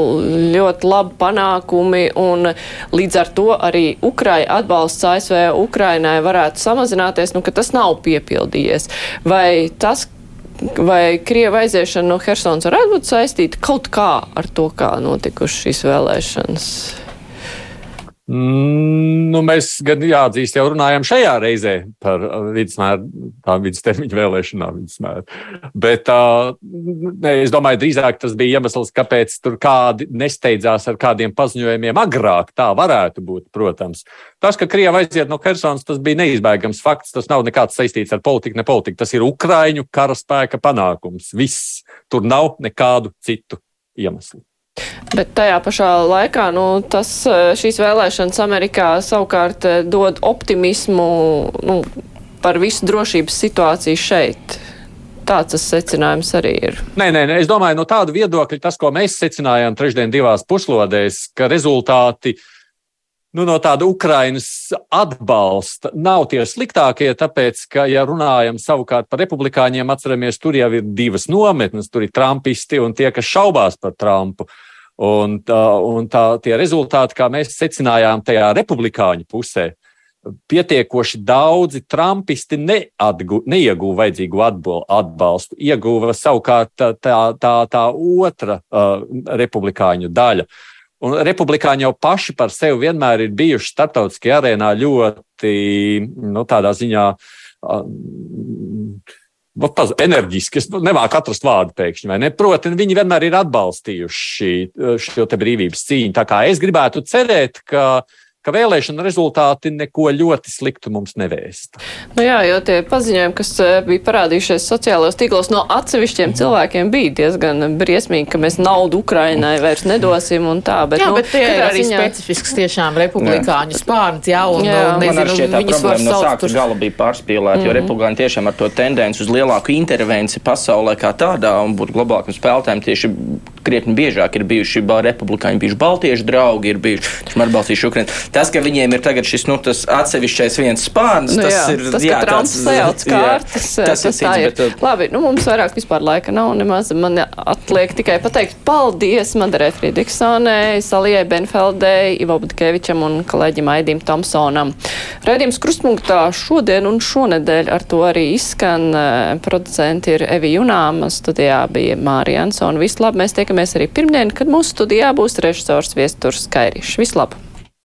ļoti labi panākumi un līdz ar to arī Ukrai atbalsts ASV Ukrainai varētu samazināties, nu, ka tas nav piepildījies. Vai tas, vai Krieva aiziešana no Helsonas varētu būt saistīta kaut kā ar to, kā notikušas šīs vēlēšanas? Mm, nu, mēs gan jāatzīst, jau runājam šajā reizē par vidusmēru, tā vidustermiņa vēlēšanām. Vidusmēru. Bet uh, ne, es domāju, drīzāk tas bija iemesls, kāpēc tur kādi nesteidzās ar kādiem paziņojumiem agrāk. Tā varētu būt, protams. Tas, ka Krievija aiziet no Helsonas, tas bija neizbēgams fakts. Tas nav nekāds saistīts ar politiku, ne politiku. Tas ir Ukraiņu karaspēka panākums. Viss. Tur nav nekādu citu iemeslu. Bet tajā pašā laikā nu, tas, eh, šīs vēlēšanas Amerikā savukārt eh, dod optimismu nu, par visu drošības situāciju šeit. Tāds tas secinājums arī ir. Nē, nē, nē, es domāju, no tāda viedokļa tas, ko mēs secinājām trešdien divās puslodēs, ka rezultāti nu, no tāda Ukrainas atbalsta nav tie sliktākie, tāpēc, ka, ja runājam savukārt par republikāņiem, atceramies, tur jau ir divas nometnes, tur ir trumpisti un tie, kas šaubās par Trumpu. Uh, Un, tā, un tā, tie rezultāti, kā mēs secinājām, tajā republikāņu pusē, pietiekoši daudzi trumpisti neatgu, neieguva vajadzīgu atbalstu. Ieguva savukārt tā, tā, tā, otra uh, republikāņu daļa. Un republikāņi jau paši par sevi vienmēr ir bijuši starptautiskajā arēnā ļoti, nu, tādā ziņā. Uh, enerģiski, es nemāku atrast vārdu pēkšņi, vai ne? Proti, viņi vienmēr ir atbalstījuši šo brīvības cīņu. Tā kā es gribētu cerēt, ka ka vēlēšana rezultāti neko ļoti sliktu mums nevēst. Nu jā, jo tie paziņojumi, kas eh, bija parādījušies sociālajos tīklos no atsevišķiem cilvēkiem, bija diezgan briesmīgi, ka mēs naudu Ukrainai vairs nedosim un tā. Bet, jā, nu, bet tie ir arī ziņā... specifisks tiešām republikāņu spārns, jā, un jā. Nu, nezinu, tā problēma no sākuma tur... gala bija pārspīlēta, mm -hmm. jo republikāņi tiešām ar to tendenci uz lielāku intervenciju pasaulē kā tādā un būt globālākiem spēlētājiem tieši krietni biežāk ir bijuši republikāņi, bijuši baltiešu draugi, ir bijuši atbalstījuši Ukraiņu. Tas, ka viņiem ir tagad šis nu, atsevišķais viens spārns, nu, tas jā, ir tas, jā, tāds sajauts kārtas. Jā, tas, tas tā ir. Bet, uh, Labi, nu mums vairāk vispār laika nav nemaz. Man atliek tikai pateikt paldies Madarē Friedrichsonai, Salijai Benfeldei, Ivo Budkevičam un kolēģim Aidim Tomsonam. Raidījums krustpunktā šodien un šonedēļ ar to arī izskan. Uh, producenti ir Evi Junāma, studijā bija Mārija Ansona. Visu labi, mēs tiekamies arī pirmdien, kad mūsu studijā būs režisors Viesturs Kairišs. Vislabāk!